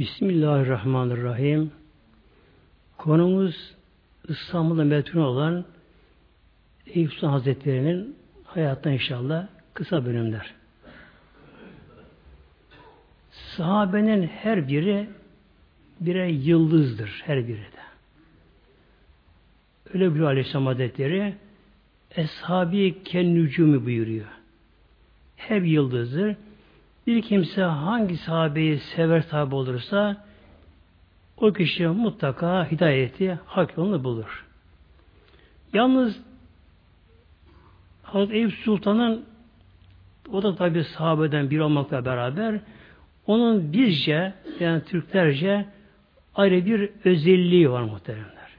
Bismillahirrahmanirrahim. Konumuz İstanbul'da metun olan Eyüp Sultan Hazretleri'nin hayattan inşallah kısa bölümler. Sahabenin her biri birer yıldızdır. Her biri de. Öyle bir Aleyhisselam Hazretleri Eshabi ken nücumu buyuruyor. Hep yıldızdır. Bir kimse hangi sahabeyi sever sahabe olursa o kişi mutlaka hidayeti, hak yolunu bulur. Yalnız Hazreti Eyüp Sultan'ın o da tabi sahabeden bir olmakla beraber onun bizce yani Türklerce ayrı bir özelliği var muhteremler.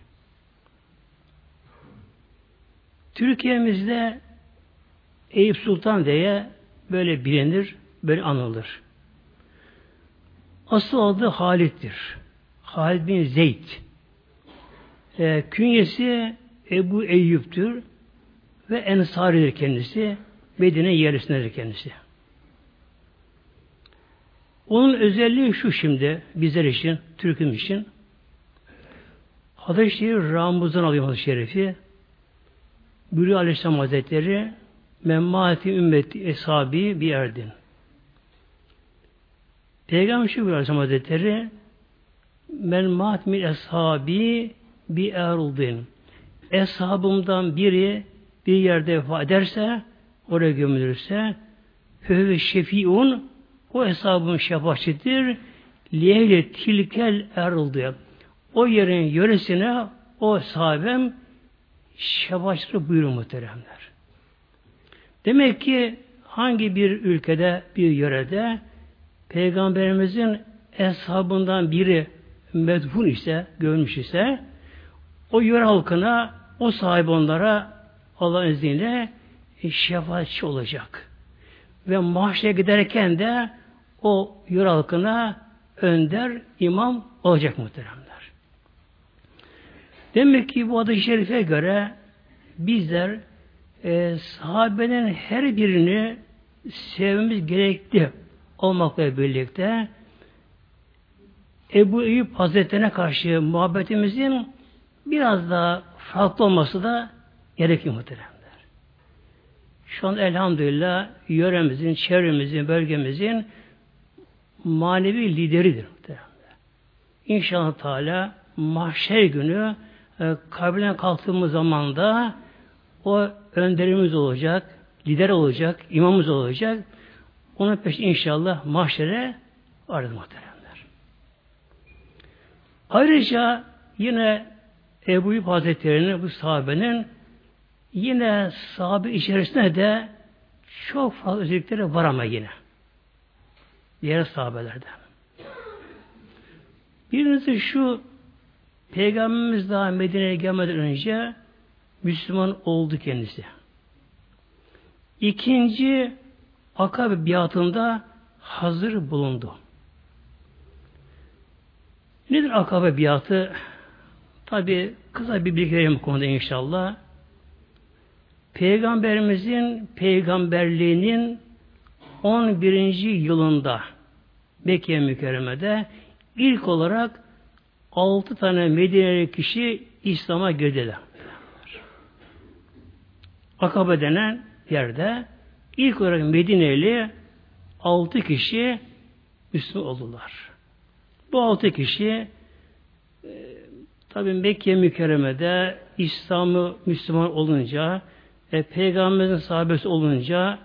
Türkiye'mizde Eyüp Sultan diye böyle bilinir, böyle anılır. Asıl adı Halit'tir. Halid bin Zeyd. E, künyesi Ebu Eyyub'tür ve Ensari'dir kendisi. Medine yerlisindedir kendisi. Onun özelliği şu şimdi bizler için, Türk'üm için. Hadis-i Şerif Ramuz'dan alıyor hadis Şerif'i. Buyuruyor Aleyhisselam Hazretleri Memmati ümmeti eshabi bir erdin. Peygamber şu buyuruyor Aleyhisselam Hazretleri Men matmil eshabi bir eruldin. Eshabımdan biri bir yerde vefat ederse, oraya gömülürse, fehve şefiun, o hesabın şefaatçidir, liyeyle tilkel eruldu. O yerin yöresine o sahabem şefaatçilik buyuruyor muhteremler. Demek ki hangi bir ülkede, bir yörede Peygamberimizin eshabından biri medfun ise, görmüş ise o yöre halkına, o sahibi onlara Allah'ın izniyle şefaatçi olacak. Ve mahşere giderken de o yöre halkına önder, imam olacak muhteremler. Demek ki bu adı şerife göre bizler e, sahabenin her birini sevmemiz gerekli olmakla birlikte Ebu Eyüp Hazretlerine karşı muhabbetimizin biraz daha farklı olması da gerekiyor muhteremler. Şu an elhamdülillah yöremizin, çevremizin, bölgemizin manevi lideridir muhteremler. İnşallah Teala mahşer günü e, kabrinden kalktığımız zaman da o önderimiz olacak, lider olacak, imamımız olacak. Ona peş inşallah mahşere varız muhteremler. Ayrıca yine Ebu Yub Hazretleri'nin bu sahabenin yine sahabe içerisinde de çok fazla özellikleri var ama yine. Diğer sahabelerden. Birincisi şu Peygamberimiz daha Medine'ye gelmeden önce Müslüman oldu kendisi. İkinci Akabe biatında hazır bulundu. Nedir Akabe biatı? Tabi kısa bir bilgi vereyim bu konuda inşallah. Peygamberimizin peygamberliğinin 11. yılında Mekke mükerremede ilk olarak altı tane Medineli kişi İslam'a girdiler. Akabe denen yerde ilk olarak Medineli altı kişi Müslüman oldular. Bu altı kişi e, tabi Mekke mükerremede İslam'ı Müslüman olunca e, Peygamberimizin sahabesi olunca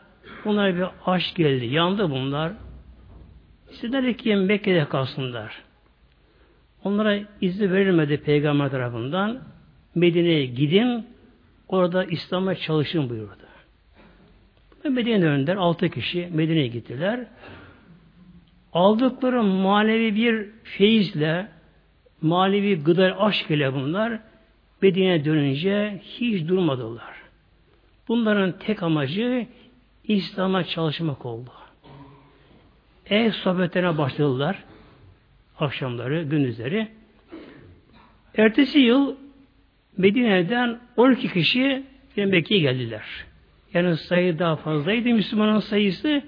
bunlar bir aşk geldi. Yandı bunlar. İstediler ki Mekke'de kalsınlar. Onlara izni verilmedi peygamber tarafından. Medine'ye gidin, orada İslam'a çalışın buyurdu. Medine'ye döndüler, altı kişi Medine'ye gittiler. Aldıkları manevi bir feyizle, manevi gıda aşk ile bunlar Medine'ye dönünce hiç durmadılar. Bunların tek amacı İslam'a çalışmak oldu. Ev sohbetlerine başladılar akşamları, gündüzleri. Ertesi yıl Medine'den 12 kişi Mekke'ye geldiler. Yani sayı daha fazlaydı Müslümanın sayısı.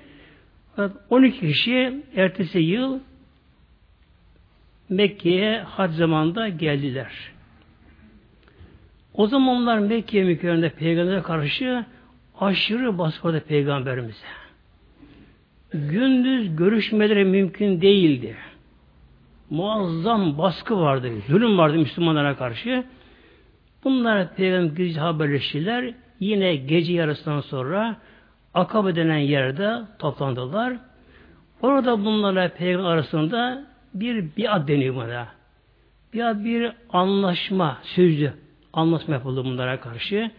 12 kişi ertesi yıl Mekke'ye hac zamanında geldiler. O zamanlar Mekke mükerremede peygambere karşı aşırı baskı vardı peygamberimize. Gündüz görüşmeleri mümkün değildi. Muazzam baskı vardı, zulüm vardı Müslümanlara karşı. Bunlar peygamber haberleştiler. Yine gece yarısından sonra Akabe denen yerde toplandılar. Orada bunlarla peygamber arasında bir biat deniyor buna. Biat bir anlaşma, sözlü anlaşma yapıldı bunlara karşı.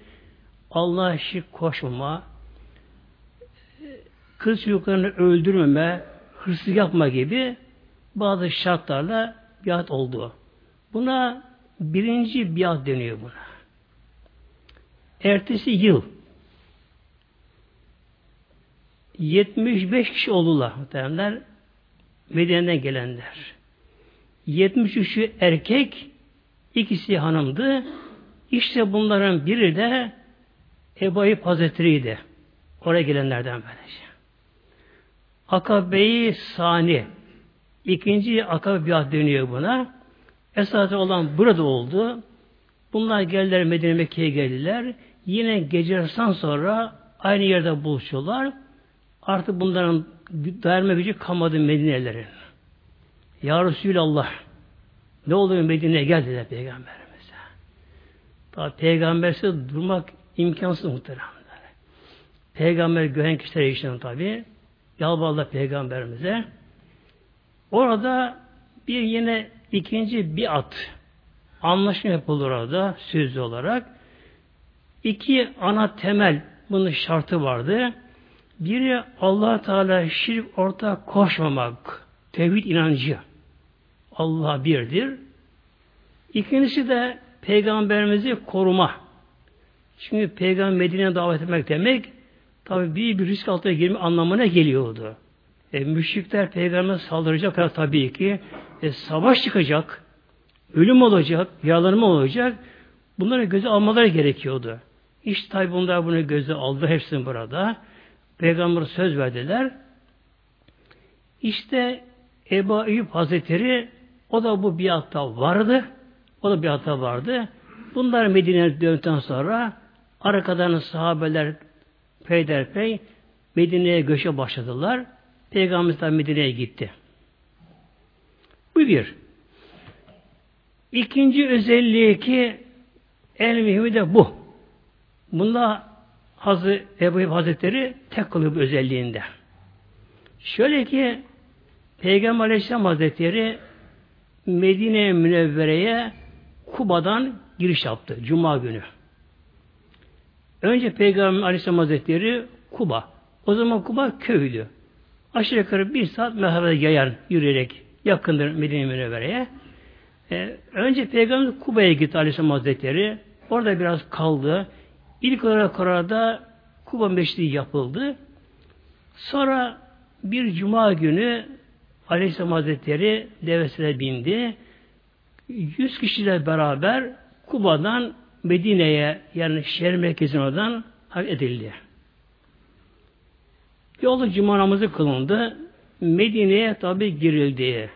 Allah'a şirk koşmama, kız çocuklarını öldürmeme, hırsız yapma gibi bazı şartlarla biat oldu. Buna birinci biat deniyor buna. Ertesi yıl 75 kişi oldular muhtemelenler. Medine'den gelenler. 73'ü erkek, ikisi hanımdı. İşte bunların biri de Ebu Ayyub Hazretleri'ydi. Oraya gelenlerden böylece. Akabe-i Sani. İkinci akabe biat dönüyor buna. Esası olan burada oldu. Bunlar geldiler Medine Mekke'ye geldiler. Yine gece sonra aynı yerde buluşuyorlar. Artık bunların dayanma gücü kalmadı Medine'lerin. Ya Resulallah ne oluyor Medine'ye geldiler Peygamberimize. Tabi Peygambersiz durmak imkansız muhteremler. Peygamber gören kişiler için tabi yalvarlar Peygamberimize. Orada bir yine ikinci bir at anlaşma yapılır orada sözlü olarak. İki ana temel bunun şartı vardı. Biri allah Teala şirk ortak koşmamak. Tevhid inancı. Allah birdir. İkincisi de peygamberimizi koruma. Çünkü peygamber Medine'ye davet etmek demek tabi büyük bir risk altına girme anlamına geliyordu. E, müşrikler peygamber saldıracak tabii ki. E, savaş çıkacak. Ölüm olacak. Yaralanma olacak. Bunları göze almaları gerekiyordu. İşte tabi bunlar bunu göze aldı. Hepsini burada. Peygamber söz verdiler. İşte Ebu Eyyub Hazretleri o da bu biatta vardı. O da biatta vardı. Bunlar Medine'ye döndükten sonra arkadan sahabeler peyderpey Medine'ye göçe başladılar. Peygamber Medine'ye gitti. Bu bir. İkinci özelliği ki en mühimi de bu. Bunda Hazreti Ebu Hazretleri tek kılıp özelliğinde. Şöyle ki Peygamber Aleyhisselam Hazretleri Medine Münevvere'ye Kuba'dan giriş yaptı. Cuma günü. Önce Peygamber Aleyhisselam Hazretleri Kuba. O zaman Kuba köydü. Aşağı yukarı bir saat mehabe yayan yürüyerek yakındır Medine Münevvere'ye. Ee, önce Peygamber Kuba'ya gitti Aleyhisselam Hazretleri. Orada biraz kaldı. İlk olarak orada Kuba Meşridi yapıldı. Sonra bir cuma günü Aleyhisselam Hazretleri devesine bindi. Yüz kişiyle beraber Kuba'dan Medine'ye yani şehir merkezine oradan edildi. Yolda cuma namazı kılındı. Medine'ye tabi girildi.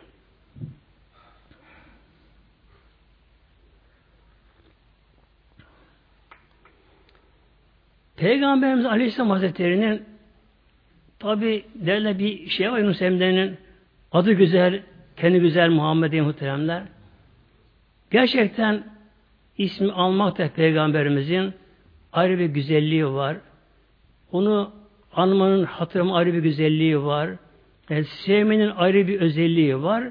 Peygamberimiz Aleyhisselam Hazretleri'nin tabi derler bir şey var Yunus Emre'nin adı güzel, kendi güzel Muhammed'e muhteremler. Gerçekten ismi almak da Peygamberimizin ayrı bir güzelliği var. Onu anmanın hatırım ayrı bir güzelliği var. Yani sevmenin ayrı bir özelliği var.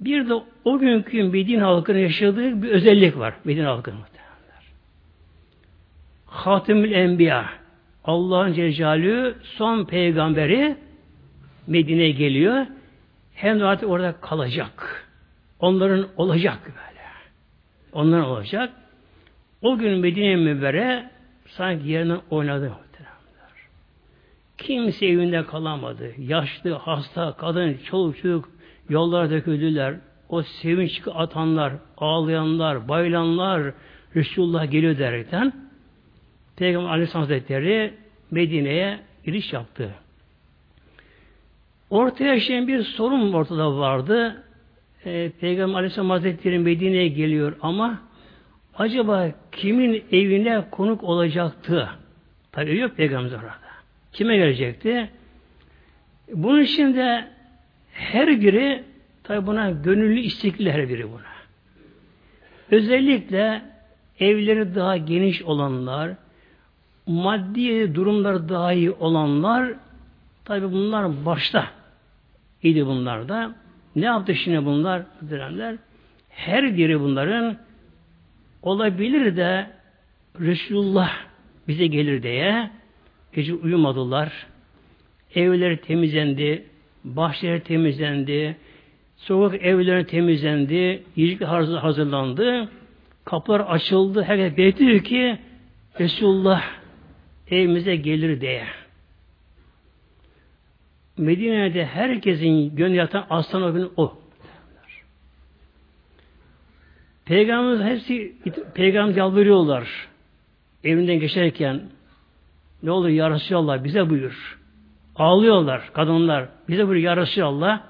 Bir de o günkü Medine halkının yaşadığı bir özellik var. Medine halkının. Hatimül Enbiya Allah'ın Cecalü son peygamberi Medine'ye geliyor. Hem de artık orada kalacak. Onların olacak böyle. Onların olacak. O gün Medine Mübere sanki yerinden oynadı Kimse evinde kalamadı. Yaşlı, hasta, kadın, çoluk çocuk yollara döküldüler. O sevinç atanlar, ağlayanlar, bayılanlar Resulullah geliyor derken Peygamber Aleyhisselam Hazretleri Medine'ye giriş yaptı. Ortaya yaşayan bir sorun ortada vardı. e, Peygamber Aleyhisselam Hazretleri Medine'ye geliyor ama acaba kimin evine konuk olacaktı? Tabi yok Peygamber orada. Kime gelecekti? Bunun için de her biri tabi buna gönüllü istekli her biri buna. Özellikle evleri daha geniş olanlar, maddi durumları daha iyi olanlar tabi bunlar başta idi bunlar da. Ne yaptı şimdi bunlar? Direnler? Her biri bunların olabilir de Resulullah bize gelir diye gece uyumadılar. Evleri temizlendi, bahçeleri temizlendi, sokak evleri temizlendi, yiyecek hazırlandı, kapılar açıldı, herkes bekliyor ki Resulullah evimize gelir diye. Medine'de herkesin gönlü yatan aslan o o. Peygamberimiz hepsi peygamber yalvarıyorlar. Evinden geçerken ne olur ya Resulallah bize buyur. Ağlıyorlar kadınlar. Bize buyur ya Resulallah.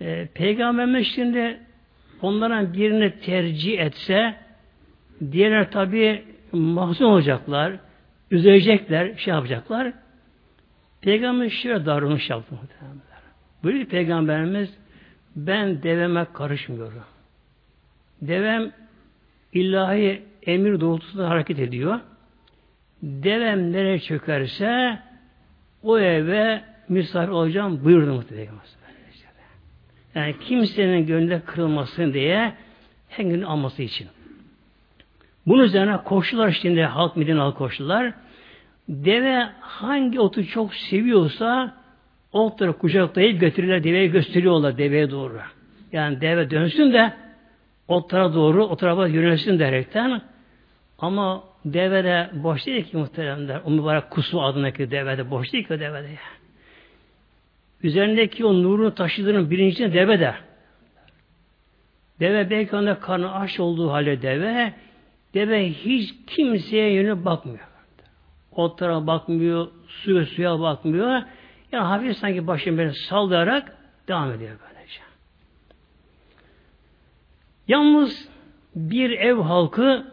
Ee, Peygamberimiz şimdi onların birini tercih etse diğerler tabi mahzun olacaklar. Üzülecekler, şey yapacaklar. Peygamber şöyle davranış yaptı muhtemelen. Böyle peygamberimiz ben deveme karışmıyorum. Devem ilahi emir doğrultusunda hareket ediyor. Devem nereye çökerse o eve misafir olacağım buyurdu muhtemelen. Yani kimsenin gönlü kırılmasın diye her gün alması için. Bunun üzerine koşular şimdi halk Medine halk koşular. Deve hangi otu çok seviyorsa otları kucaklayıp götürürler, deveye gösteriyorlar deveye doğru. Yani deve dönsün de otlara doğru, o yönelsin derekten ama deve de boş değil ki muhteremler. O mübarek kusu adındaki deve de boş değil ki o deve de. Üzerindeki o nurunu taşıdığının birincisi deve de. Deve belki onda karnı aç olduğu halde deve, deve hiç kimseye yönü bakmıyor otlara bakmıyor, suya suya bakmıyor. Yani hafif sanki başını böyle sallayarak devam ediyor böylece. Yalnız bir ev halkı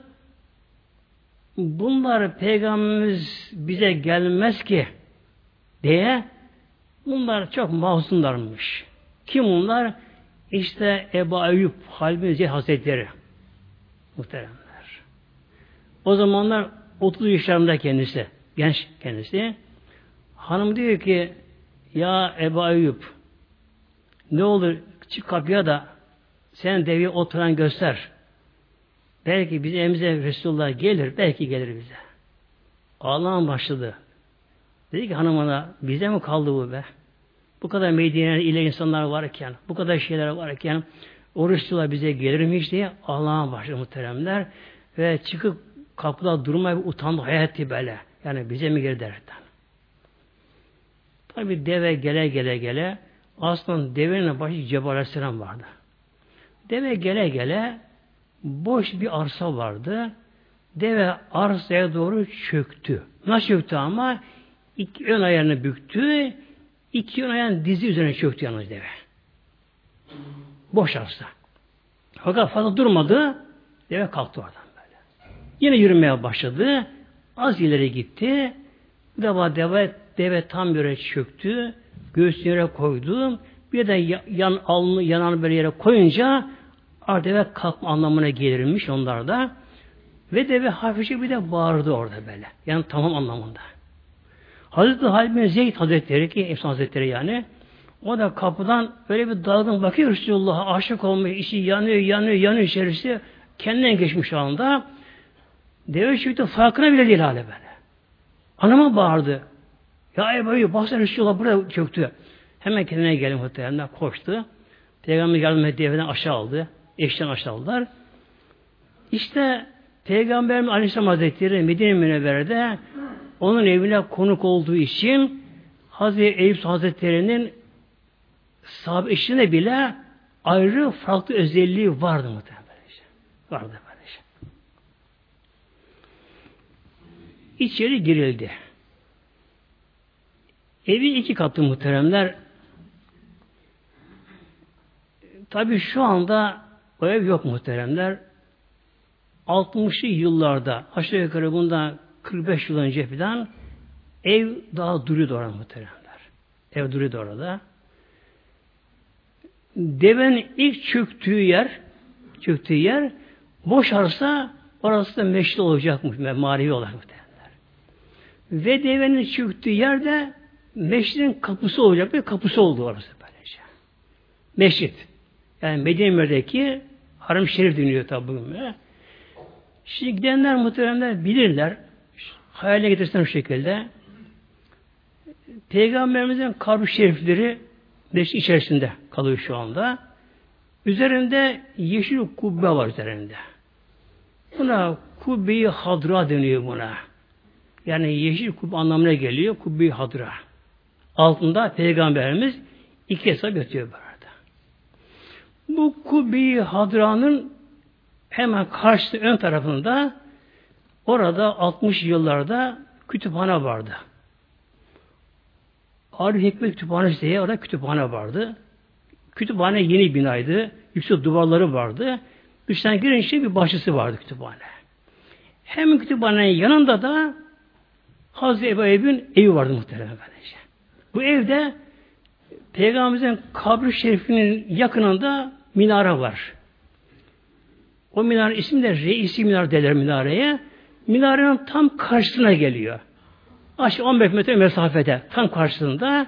bunlar peygamberimiz bize gelmez ki diye bunlar çok mahzunlarmış. Kim bunlar? İşte Ebu Ayyub Halbi Hazretleri muhteremler. O zamanlar 30 yaşlarında kendisi. Genç kendisi. Hanım diyor ki ya Ebu Ayyub ne olur çık kapıya da sen devi oturan göster. Belki bizim evimize Resulullah gelir. Belki gelir bize. Ağlamam başladı. Dedi ki hanım ona bize mi kaldı bu be? Bu kadar Medine'de ile insanlar varken, bu kadar şeyler varken o Resulullah bize gelirmiş diye Allah'a başladı muhteremler. Ve çıkıp kapıda durmaya utandı hayat böyle. Yani bize mi gelir derken. Tabi deve gele gele gele aslında devenin başı Cebrail Aleyhisselam vardı. Deve gele gele boş bir arsa vardı. Deve arsaya doğru çöktü. Nasıl çöktü ama? İki ön ayağını büktü. iki ön ayağını dizi üzerine çöktü yalnız deve. Boş arsa. Fakat fazla durmadı. Deve kalktı oradan. Yine yürümeye başladı. Az ileri gitti. Bir defa deve, tam yere çöktü. Göğsünü yere koydu. Bir de yan alnı yanan böyle yere koyunca deve kalkma anlamına gelirmiş onlarda. Ve deve hafifçe bir de bağırdı orada böyle. Yani tamam anlamında. Hazreti Halid bin Zeyd Hazretleri ki Efsan Hazretleri yani o da kapıdan böyle bir dalgın bakıyor Resulullah'a aşık olmuş, işi yanıyor, yanıyor, yanıyor içerisi. Kendinden geçmiş anda. Deve çıktı farkına bile değil hale böyle. Anama bağırdı. Ya Ebu Eyyub baksana Resulullah buraya çöktü. Hemen kendine gelin muhtemelen koştu. Peygamber yardım etti evden aşağı aldı. Eşten aşağı aldılar. İşte Peygamberimiz Aleyhisselam Hazretleri Medine Münevvere'de onun evine konuk olduğu için Hazreti Eyüp Hazretleri'nin sahabe işine bile ayrı farklı özelliği vardı muhtemelen. Vardı. İçeri girildi. Evi iki katlı muhteremler. Tabii şu anda o ev yok muhteremler. 60'lı yıllarda aşağı yukarı bundan 45 yıl önce falan ev daha duruyordu orada muhteremler. Ev duruyordu orada. Devenin ilk çöktüğü yer çöktüğü yer boş arsa orası da meşri olacakmış manevi olarak muhteremler. Ve devenin çöktüğü yerde meşridin kapısı olacak bir kapısı oldu orası böylece. Meşrit. Yani Medine'deki Haram Şerif deniyor tabi bugün. Şimdi gidenler muhteremler bilirler. Hayaline getirsen bu şekilde. Peygamberimizin kabri şerifleri beş içerisinde kalıyor şu anda. Üzerinde yeşil kubbe var üzerinde. Buna kubbe-i hadra deniyor buna. Yani yeşil kubbe anlamına geliyor. Kubbe-i hadra. Altında Peygamberimiz iki hesap yatıyor burada. Bu kubbe-i hadranın hemen karşı ön tarafında orada 60 yıllarda kütüphane vardı. Arif Hikmet Kütüphanesi diye orada kütüphane vardı. Kütüphane yeni binaydı. Yüksek duvarları vardı. Dıştan girince bir bahçesi vardı kütüphane. Hem kütüphanenin yanında da Hazreti Ebu Eyyub'un evi vardı muhtemelen böylece. Bu evde Peygamberimizin kabri şerifinin yakınında minare var. O minare ismi de reisi minare derler minareye. Minarenin tam karşısına geliyor. Aşağı 15 metre mesafede tam karşısında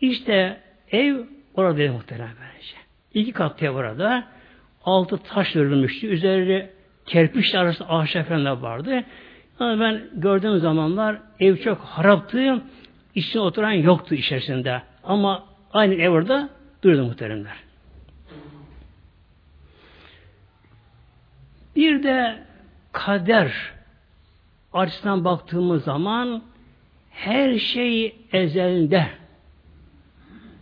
işte ev orada muhtemelen böylece. İki katlı ev orada. Altı taş örülmüştü. Üzeri kerpiç arası ahşap vardı. Ama ben gördüğüm zamanlar ev çok haraptı. İçine oturan yoktu içerisinde. Ama aynı ev orada durdu muhteremler. Bir de kader açısından baktığımız zaman her şey ezelde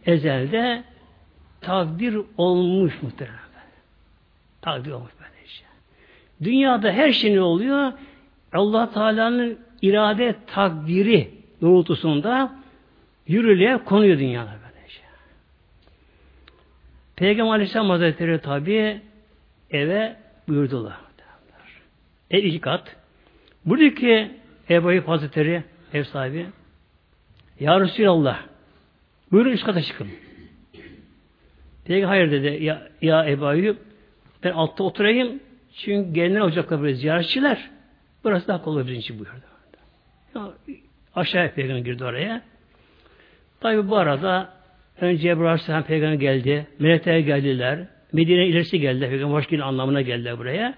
ezelde takdir olmuş muhtemelen. Takdir olmuş böyle şey. Dünyada her şey ne oluyor? Allah Teala'nın irade takdiri doğrultusunda yürürlüğe konuyor dünyada böyle şey. Peygamber Aleyhisselam Hazretleri tabi eve buyurdular. El iki kat. Buradaki Ebu Eyyub Hazretleri ev sahibi Ya Resulallah buyurun üst kata çıkın. Peki hayır dedi. Ya, ya Ebu Eyyub ben altta oturayım çünkü gelenler olacaklar böyle ziyaretçiler. Burası daha kolay bizim için buyurdu. Ya, aşağıya peygamber girdi oraya. Tabi bu arada önce Ebu Aleyhisselam peygamber geldi. Melekler geldiler. Medine ilerisi geldi. Peygamber hoş anlamına geldi buraya.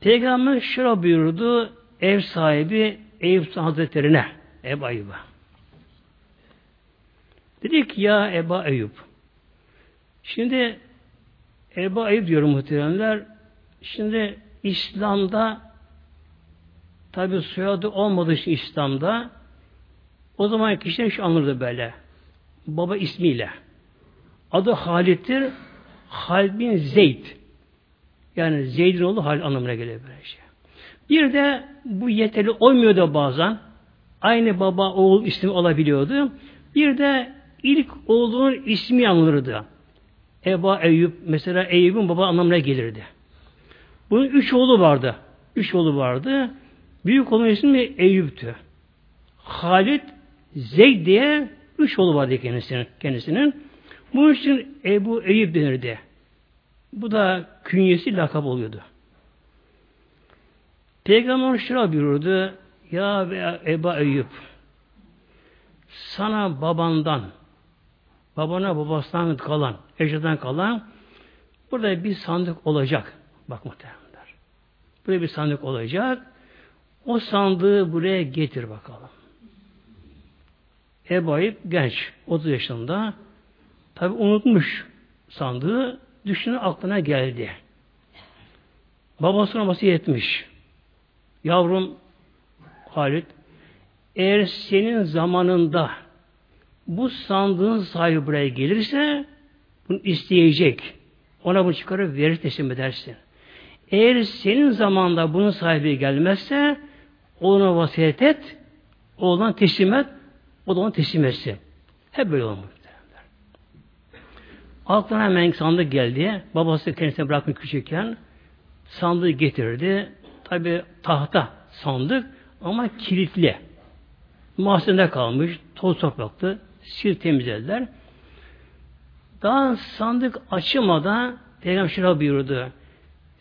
Peygamber şöyle buyurdu ev sahibi Eyüp Hazretlerine Ebu Eyyub'a. Dedik ya Ebu Eyyub. Şimdi Ebu Eyyub diyorum muhteremler. Şimdi İslam'da tabi soyadı olmadığı için İslam'da o zaman kişiler şu anlardı böyle. Baba ismiyle. Adı Halit'tir. Halid bin Zeyd. Yani Zeyd'in oğlu Halid anlamına geliyor böyle şey. Bir de bu yeterli olmuyordu bazen. Aynı baba oğul ismi olabiliyordu. Bir de ilk oğlunun ismi anılırdı. Eba Eyüp mesela Eyüp'ün baba anlamına gelirdi. Bunun üç oğlu vardı. Üç oğlu vardı. Büyük oğlunun ismi Eyüp'tü. Halid Zeyd diye üç oğlu vardı kendisinin. kendisinin. Bunun için Ebu Eyüp denirdi. Bu da künyesi lakap oluyordu. Peygamber şuna buyurdu. Ya Eba Eyüp sana babandan babana babasından kalan, eşyadan kalan burada bir sandık olacak. Bak muhtemelenler. Burada bir sandık olacak. O sandığı buraya getir bakalım. Ebu Ayyub genç. 30 yaşında. Tabi unutmuş sandığı. Düşünü aklına geldi. Babasına vasiyet etmiş. Yavrum Halit eğer senin zamanında bu sandığın sahibi buraya gelirse bunu isteyecek. Ona bunu çıkarıp verir teslim edersin. Eğer senin zamanda bunun sahibi gelmezse ona vasiyet et, oğlan teslim et, o da onu teslim etsin. Hep böyle olmuş. Aklına hemen sandık geldi. Babası kendisine bırakmış küçükken sandığı getirdi. Tabi tahta sandık ama kilitli. Mahzende kalmış. Toz topraktı. Sil temizlediler. Daha sandık açılmadan Peygamber şuna buyurdu.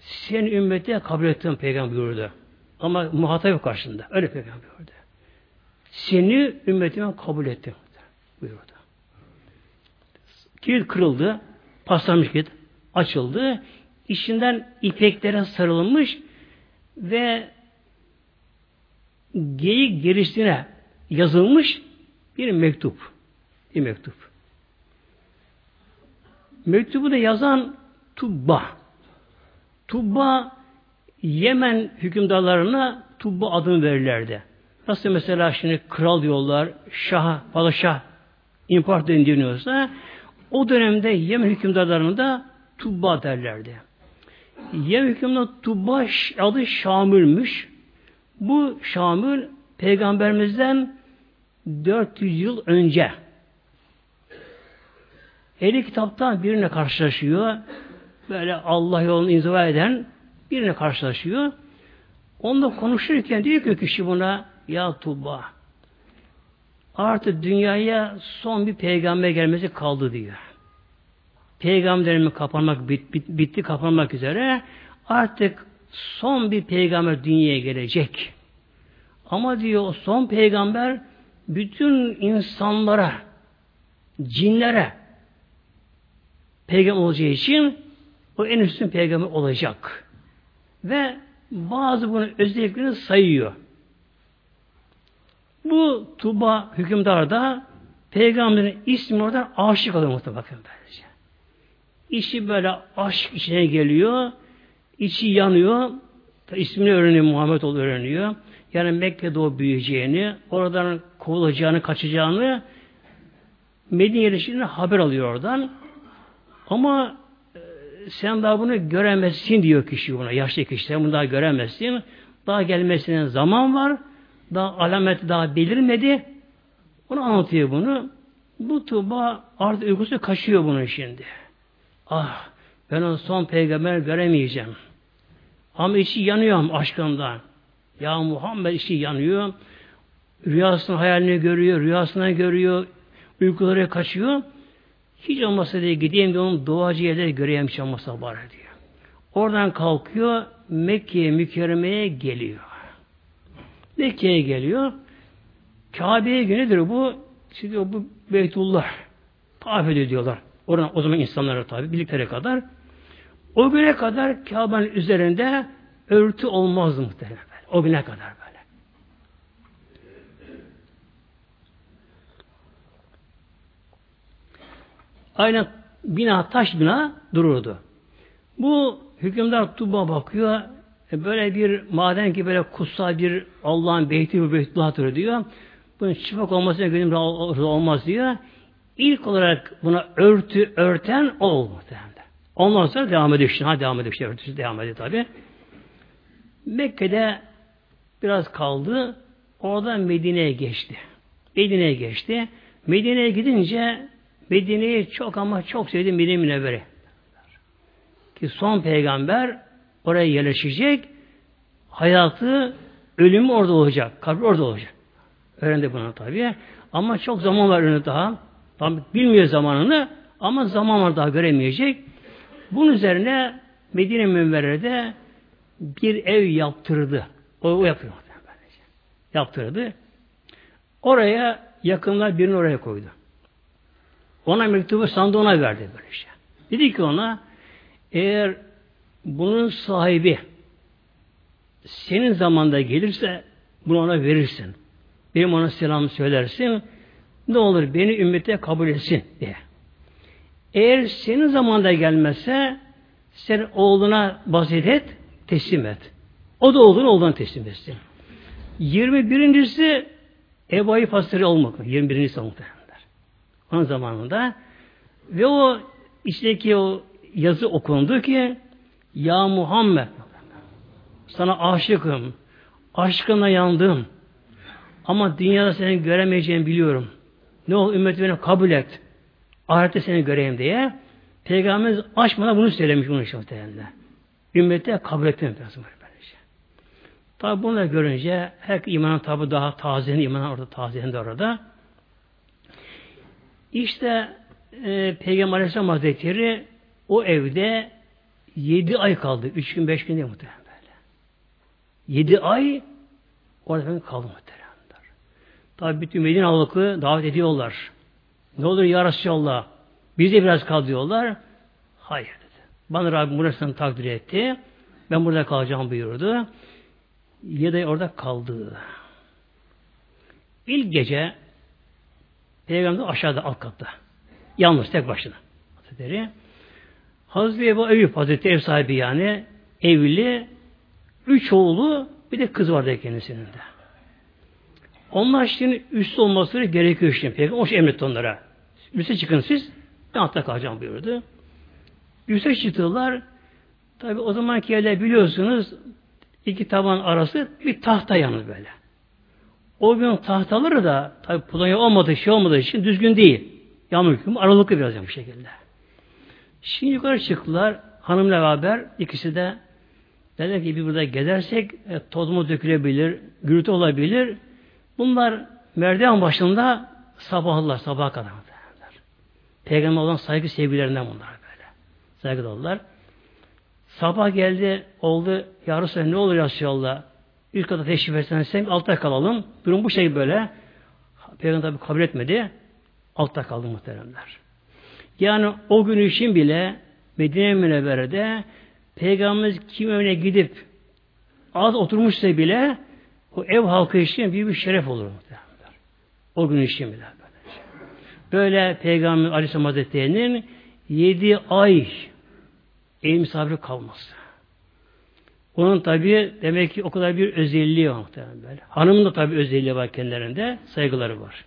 Sen ümmeti kabul ettim Peygamber buyurdu. Ama muhatap yok karşında. Öyle Peygamber buyurdu. Seni ümmetime kabul ettim buyurdu. Kilit kırıldı. Paslanmış kilit. Açıldı. İçinden ipeklere sarılmış ve geyik gerisine yazılmış bir mektup. Bir mektup. Mektubu da yazan Tubba. Tubba Yemen hükümdarlarına Tubba adını verirlerdi. Nasıl mesela şimdi kral diyorlar, şah, padişah, imparator deniliyorsa o dönemde Yemen hükümdarlarına da Tubba derlerdi. Yemen hükümdarı Tubba adı Şamül'müş. Bu Şamül peygamberimizden 400 yıl önce Ehli kitaptan birine karşılaşıyor. Böyle Allah yolunu inziva eden birine karşılaşıyor. Onunla konuşurken diyor ki kişi buna ya Tuba artık dünyaya son bir peygamber gelmesi kaldı diyor. Peygamberimi kapanmak bit, bit, bitti kapanmak üzere artık son bir peygamber dünyaya gelecek. Ama diyor o son peygamber bütün insanlara, cinlere peygamber olacağı için o en üstün peygamber olacak. Ve bazı bunun özelliklerini sayıyor. Bu Tuba hükümdar da peygamberin ismi oradan aşık oluyor muhtemelen böylece. İşi böyle aşk içine geliyor. içi yanıyor. İsmini öğreniyor, Muhammed ol öğreniyor. Yani Mekke'de o büyüyeceğini, oradan kovulacağını, kaçacağını Medine yerleşimine haber alıyor oradan. Ama sen daha bunu göremezsin diyor kişi buna. Yaşlı kişi sen bunu daha göremezsin. Daha gelmesine zaman var. Daha alameti daha belirmedi. Onu anlatıyor bunu. Bu Tuba artık uykusu kaçıyor bunu şimdi. Ah ben o son peygamber göremeyeceğim. Ama içi yanıyor aşkından. Ya Muhammed içi yanıyor. Rüyasını hayalini görüyor, rüyasına görüyor, uykuları kaçıyor. Hiç olmasa diye gideyim de onun doğacı yerleri göreyim hiç olmasa bari diyor. Oradan kalkıyor, Mekke'ye mükerremeye geliyor. Mekke'ye geliyor. Kabe'ye geliyor bu. Şimdi bu Beytullah. Tavaf ediyor diyorlar. Oradan o zaman insanlara tabi bildikleri kadar. O güne kadar Kabe'nin üzerinde örtü olmazdı muhtemelen. O güne kadar böyle. Aynen bina, taş bina dururdu. Bu hükümdar Tuba bakıyor, e, böyle bir maden ki böyle kutsal bir Allah'ın beyti ve beytullah'tır diyor. Bunun çıplak olmasına gönül olmaz diyor. İlk olarak buna örtü örten o oldu. Ondan sonra devam ediyor. Ha devam ediyor. İşte örtüsü devam ediyor tabi. Mekke'de biraz kaldı. Oradan Medine'ye geçti. Medine'ye geçti. Medine'ye gidince Medine'yi çok ama çok sevdi Medine Münevvere. Ki son peygamber oraya yerleşecek. Hayatı, ölümü orada olacak. Kabri orada olacak. Öğrendi bunu tabii. Ama çok zaman var önünde daha. Tam bilmiyor zamanını ama zaman var daha göremeyecek. Bunun üzerine Medine Münverre'de bir ev yaptırdı. O, o yapıyor. Yaptırdı. Oraya yakınlar birini oraya koydu. Ona mektubu sandı ona verdi böyle şey. Dedi ki ona eğer bunun sahibi senin zamanda gelirse bunu ona verirsin. Benim ona selam söylersin. Ne olur beni ümmete kabul etsin diye. Eğer senin zamanda gelmezse sen oğluna vasiyet et, teslim et. O da oğlunu oğluna teslim etsin. 21.si Ebu Hasri olmak. 21. muhtemelenler. Onun zamanında ve o içteki o yazı okundu ki Ya Muhammed sana aşıkım. Aşkına yandım. Ama dünyada seni göremeyeceğimi biliyorum. Ne ol ümmeti beni kabul et. Ahirette seni göreyim diye Peygamberimiz açmadan bunu söylemiş bunu muhtemelen. Ümmete kabul etmemek lazım. Tabi bunları görünce her imanın tabi daha taze, imanın orada tazelendi orada. İşte e, Peygamber Aleyhisselam Hazretleri o evde yedi ay kaldı. Üç gün, beş gün değil muhtemelen böyle. Yedi ay orada kaldı muhtemelen. Tabi bütün Medine halkı davet ediyorlar. Ne olur ya Resulallah biz de biraz kal diyorlar. Hayır dedi. Bana Rabbim burasını takdir etti. Ben burada kalacağım buyurdu. Ya da orada kaldı. İlk gece Peygamber aşağıda alt katta. Yalnız tek başına. Hazretleri. Hazreti Ebu Eyüp Hazreti ev sahibi yani evli üç oğlu bir de kız vardı kendisinin de. Onlar şimdi üst olması gerekiyor şimdi. Peygamber şey emretti onlara. Üste çıkın siz. Ben altta kalacağım buyurdu. Üste çıktılar. Tabi o zamanki yerler biliyorsunuz iki taban arası bir tahta yalnız böyle. O gün tahtaları da tabi polonya olmadığı şey olmadığı için düzgün değil. Yağmur hüküm aralıklı biraz bu şekilde. Şimdi yukarı çıktılar. Hanımla beraber ikisi de dediler ki bir burada gezersek e, toz mu dökülebilir, gürültü olabilir. Bunlar merdiven başında sabahlar, sabaha kadar. Peygamber olan saygı sevgilerinden bunlar böyle. Saygı dolular. Sabah geldi, oldu. Ya Resulallah ne olur ya Resulallah? Üst kata teşrif etsen sen altta kalalım. Durum bu şey böyle. Peygamber tabi kabul etmedi. Altta kaldı muhteremler. Yani o gün için bile Medine Münevvere'de Peygamberimiz kim evine gidip az oturmuşsa bile o ev halkı için büyük bir şeref olur muhteremler. O gün için bile. Böyle Peygamber Aleyhisselam Hazretleri'nin yedi ay ev misafiri kalması. Onun tabi demek ki o kadar bir özelliği var muhtemelen böyle. Hanımın da tabi özelliği var kendilerinde. Saygıları var.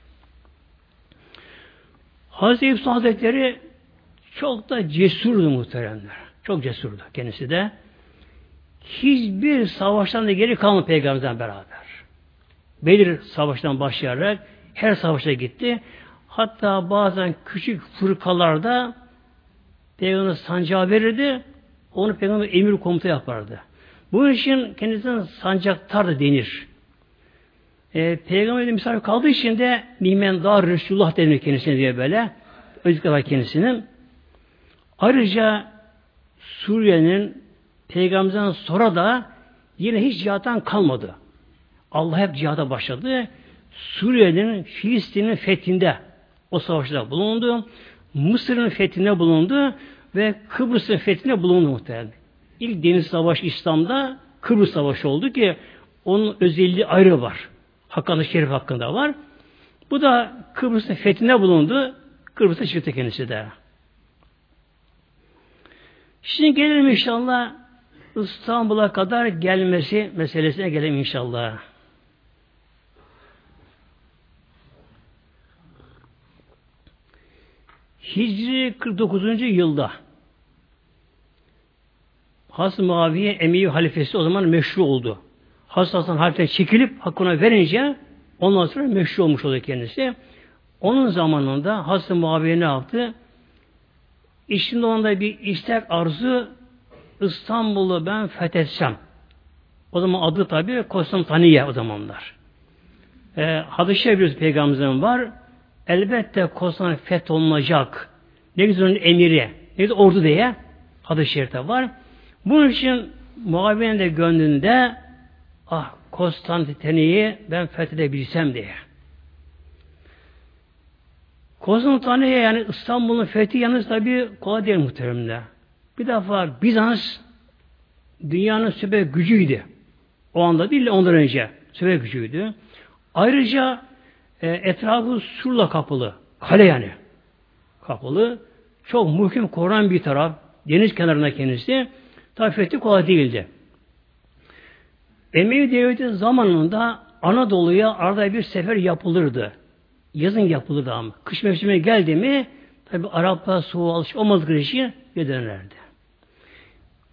Hazreti Yusuf Hazretleri çok da cesurdu muhteremler. Çok cesurdu kendisi de. Hiçbir savaştan da geri kalmadı peygamberden beraber. Belir savaştan başlayarak her savaşa gitti. Hatta bazen küçük fırkalarda Peygamber sancağı verirdi. Onu Peygamber emir komuta yapardı. Bu için kendisine sancaktar denir. E, Peygamber'in misafir kaldığı için de Nimen Dar Resulullah denir kendisine diye böyle. Özellikle var kendisinin. Ayrıca Suriye'nin Peygamber'den sonra da yine hiç cihattan kalmadı. Allah hep cihada başladı. Suriye'nin Filistin'in fethinde o savaşta bulundu. Mısır'ın fethine bulundu ve Kıbrıs'ın fethine bulundu muhtemelen. İlk deniz savaşı İslam'da Kıbrıs Savaşı oldu ki onun özelliği ayrı var. Hakkında Şerif hakkında var. Bu da Kıbrıs'ın fethine bulundu. Kıbrıs'a çıktı kendisi de. Şimdi gelelim inşallah İstanbul'a kadar gelmesi meselesine gelelim inşallah. Hicri 49. yılda Has-ı Muaviye Emevi halifesi o zaman meşru oldu. Has Hasan halifeden çekilip hakkına verince ondan sonra meşru olmuş oldu kendisi. Onun zamanında Has-ı Muaviye ne yaptı? İçinde onda bir istek arzu İstanbul'u ben fethetsem. O zaman adı tabi Konstantiniye o zamanlar. E, hadis-i peygamberimizin var. Elbette Konstantin fetholunacak. Ne güzel onun emiri. Ne güzel ordu diye hadis-i şerifte var. Bunun için Muaviye'nin de gönlünde ah Konstantiniye'yi ben fethedebilsem diye. Konstantiniye yani İstanbul'un fethi yalnız tabi kolay değil muhteremde. Bir defa Bizans dünyanın süper gücüydü. O anda değil de ondan önce süper gücüydü. Ayrıca e, etrafı surla kapılı. Kale yani. Kapılı. Çok muhkim korunan bir taraf. Deniz kenarında kendisi. Tabi fethi kolay değildi. Emevi Devleti zamanında Anadolu'ya arada bir sefer yapılırdı. Yazın yapılırdı ama. Kış mevsimine geldi mi tabi Araplar soğuğa alışık olmadıkları için dönerlerdi.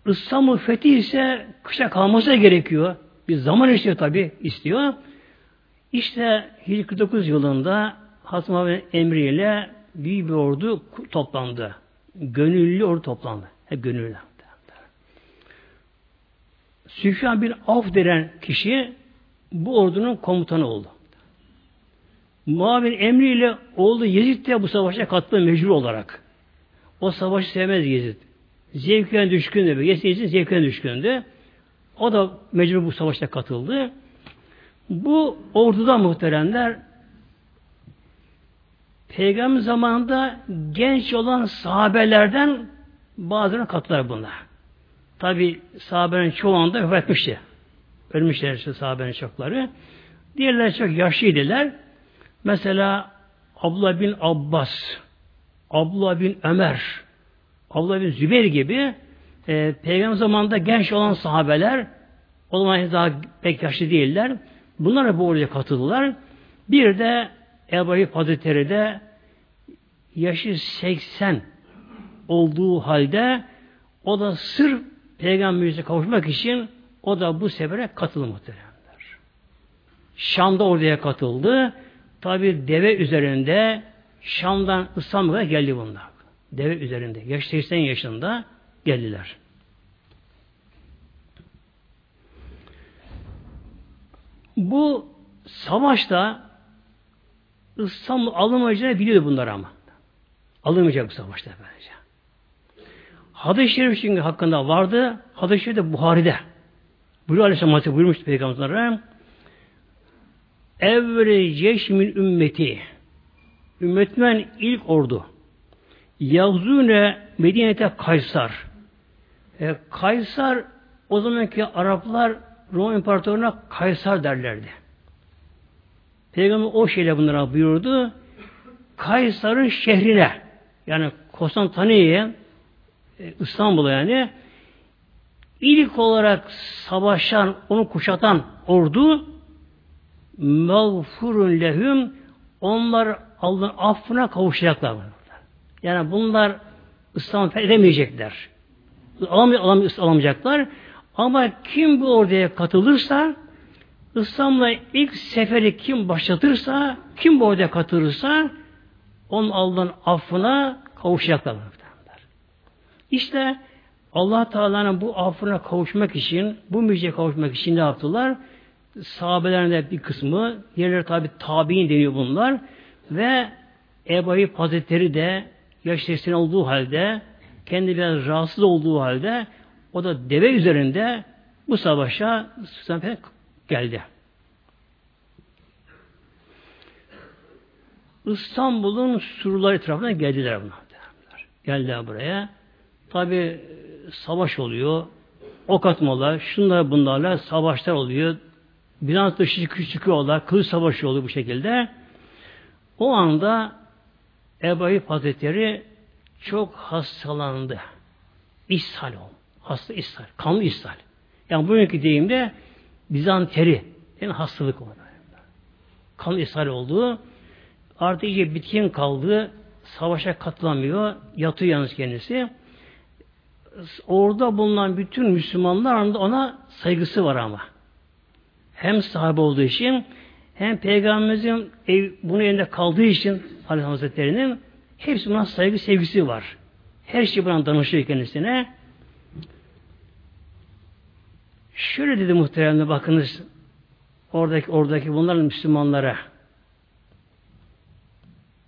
İstanbul fethi ise kışa kalması gerekiyor. Bir zaman istiyor tabi istiyor. İşte 1949 yılında Hasan emriyle büyük bir ordu toplandı. Gönüllü orada toplandı. Hep gönüllü. Süfyan bin Af denen kişi bu ordunun komutanı oldu. Muavin emriyle oğlu Yezid de bu savaşa katıldı mecbur olarak. O savaşı sevmez Yezid. Zevkine düşkündü. Yezid için zevkine düşkündü. O da mecbur bu savaşta katıldı. Bu orduda muhteremler Peygamber zamanında genç olan sahabelerden bazılarına kattılar bunlar. Tabi sahabenin çoğu anda vefat etmişti. Ölmüşler işte sahabenin çokları. Diğerleri çok yaşlıydılar. Mesela Abdullah bin Abbas, Abdullah bin Ömer, Abdullah bin Zübeyir gibi e, Peygamber zamanında genç olan sahabeler o zaman daha pek yaşlı değiller. Bunlar bu oraya katıldılar. Bir de Ebu Ayyub Hazretleri de yaşı 80 olduğu halde o da sırf Peygamberimize kavuşmak için o da bu sefere katıldı muhteremler. Şam'da oraya katıldı. Tabi deve üzerinde Şam'dan İstanbul'a geldi bunlar. Deve üzerinde. Yaş 80 yaşında geldiler. Bu savaşta İstanbul alınmayacağını biliyordu bunlar ama. Alınmayacak bu savaşta bence. Hadis-i Şerif çünkü hakkında vardı. Hadis-i Şerif de Buhari'de. Buyuruyor Aleyhisselam Hazretleri buyurmuştu Peygamber'e. Evveli ceşmin ümmeti ümmetimen ilk ordu Yavzune Medine'te Kaysar e, Kaysar o zamanki Araplar Roma İmparatorluğu'na Kaysar derlerdi. Peygamber o şeyle bunlara buyurdu. Kaysar'ın şehrine yani Konstantiniye'ye e, İstanbul'a yani ilk olarak savaşan, onu kuşatan ordu mağfurun lehum onlar Allah'ın affına kavuşacaklar. Yani bunlar İslam edemeyecekler. Alam, alam, alamayacaklar. Ama kim bu orduya katılırsa İslam'la ilk seferi kim başlatırsa, kim bu orduya katılırsa onun Allah'ın affına kavuşacaklar. İşte Allah Teala'nın bu affına kavuşmak için, bu müjdeye kavuşmak için ne yaptılar? Sahabelerin bir kısmı, diğerleri tabi tabi'in deniyor bunlar ve Ebu Ayyub Hazretleri de yaş olduğu halde, kendi biraz rahatsız olduğu halde o da deve üzerinde bu savaşa geldi. İstanbul'un surları etrafına geldiler bunlar. Geldiler buraya. Tabi savaş oluyor. Ok atmalar, şunlar bunlarla savaşlar oluyor. Bizans dışı çıkıyorlar. Kılıç savaşı oluyor bu şekilde. O anda Ebu Ayyub Hazretleri çok hastalandı. İshal oldu. Hasta ishal. Kanlı ishal. Yani bugünkü deyimde Bizanteri. Yani hastalık oldu. Kan ishal oldu. Artık iyice bitkin kaldı. Savaşa katılamıyor. Yatıyor yalnız kendisi orada bulunan bütün Müslümanlar ona saygısı var ama. Hem sahabe olduğu için hem Peygamberimizin ev, bunun elinde kaldığı için Aleyhisselam Hazretleri'nin hepsi buna saygı sevgisi var. Her şey buna danışıyor kendisine. Şöyle dedi muhteremde bakınız oradaki oradaki bunların Müslümanlara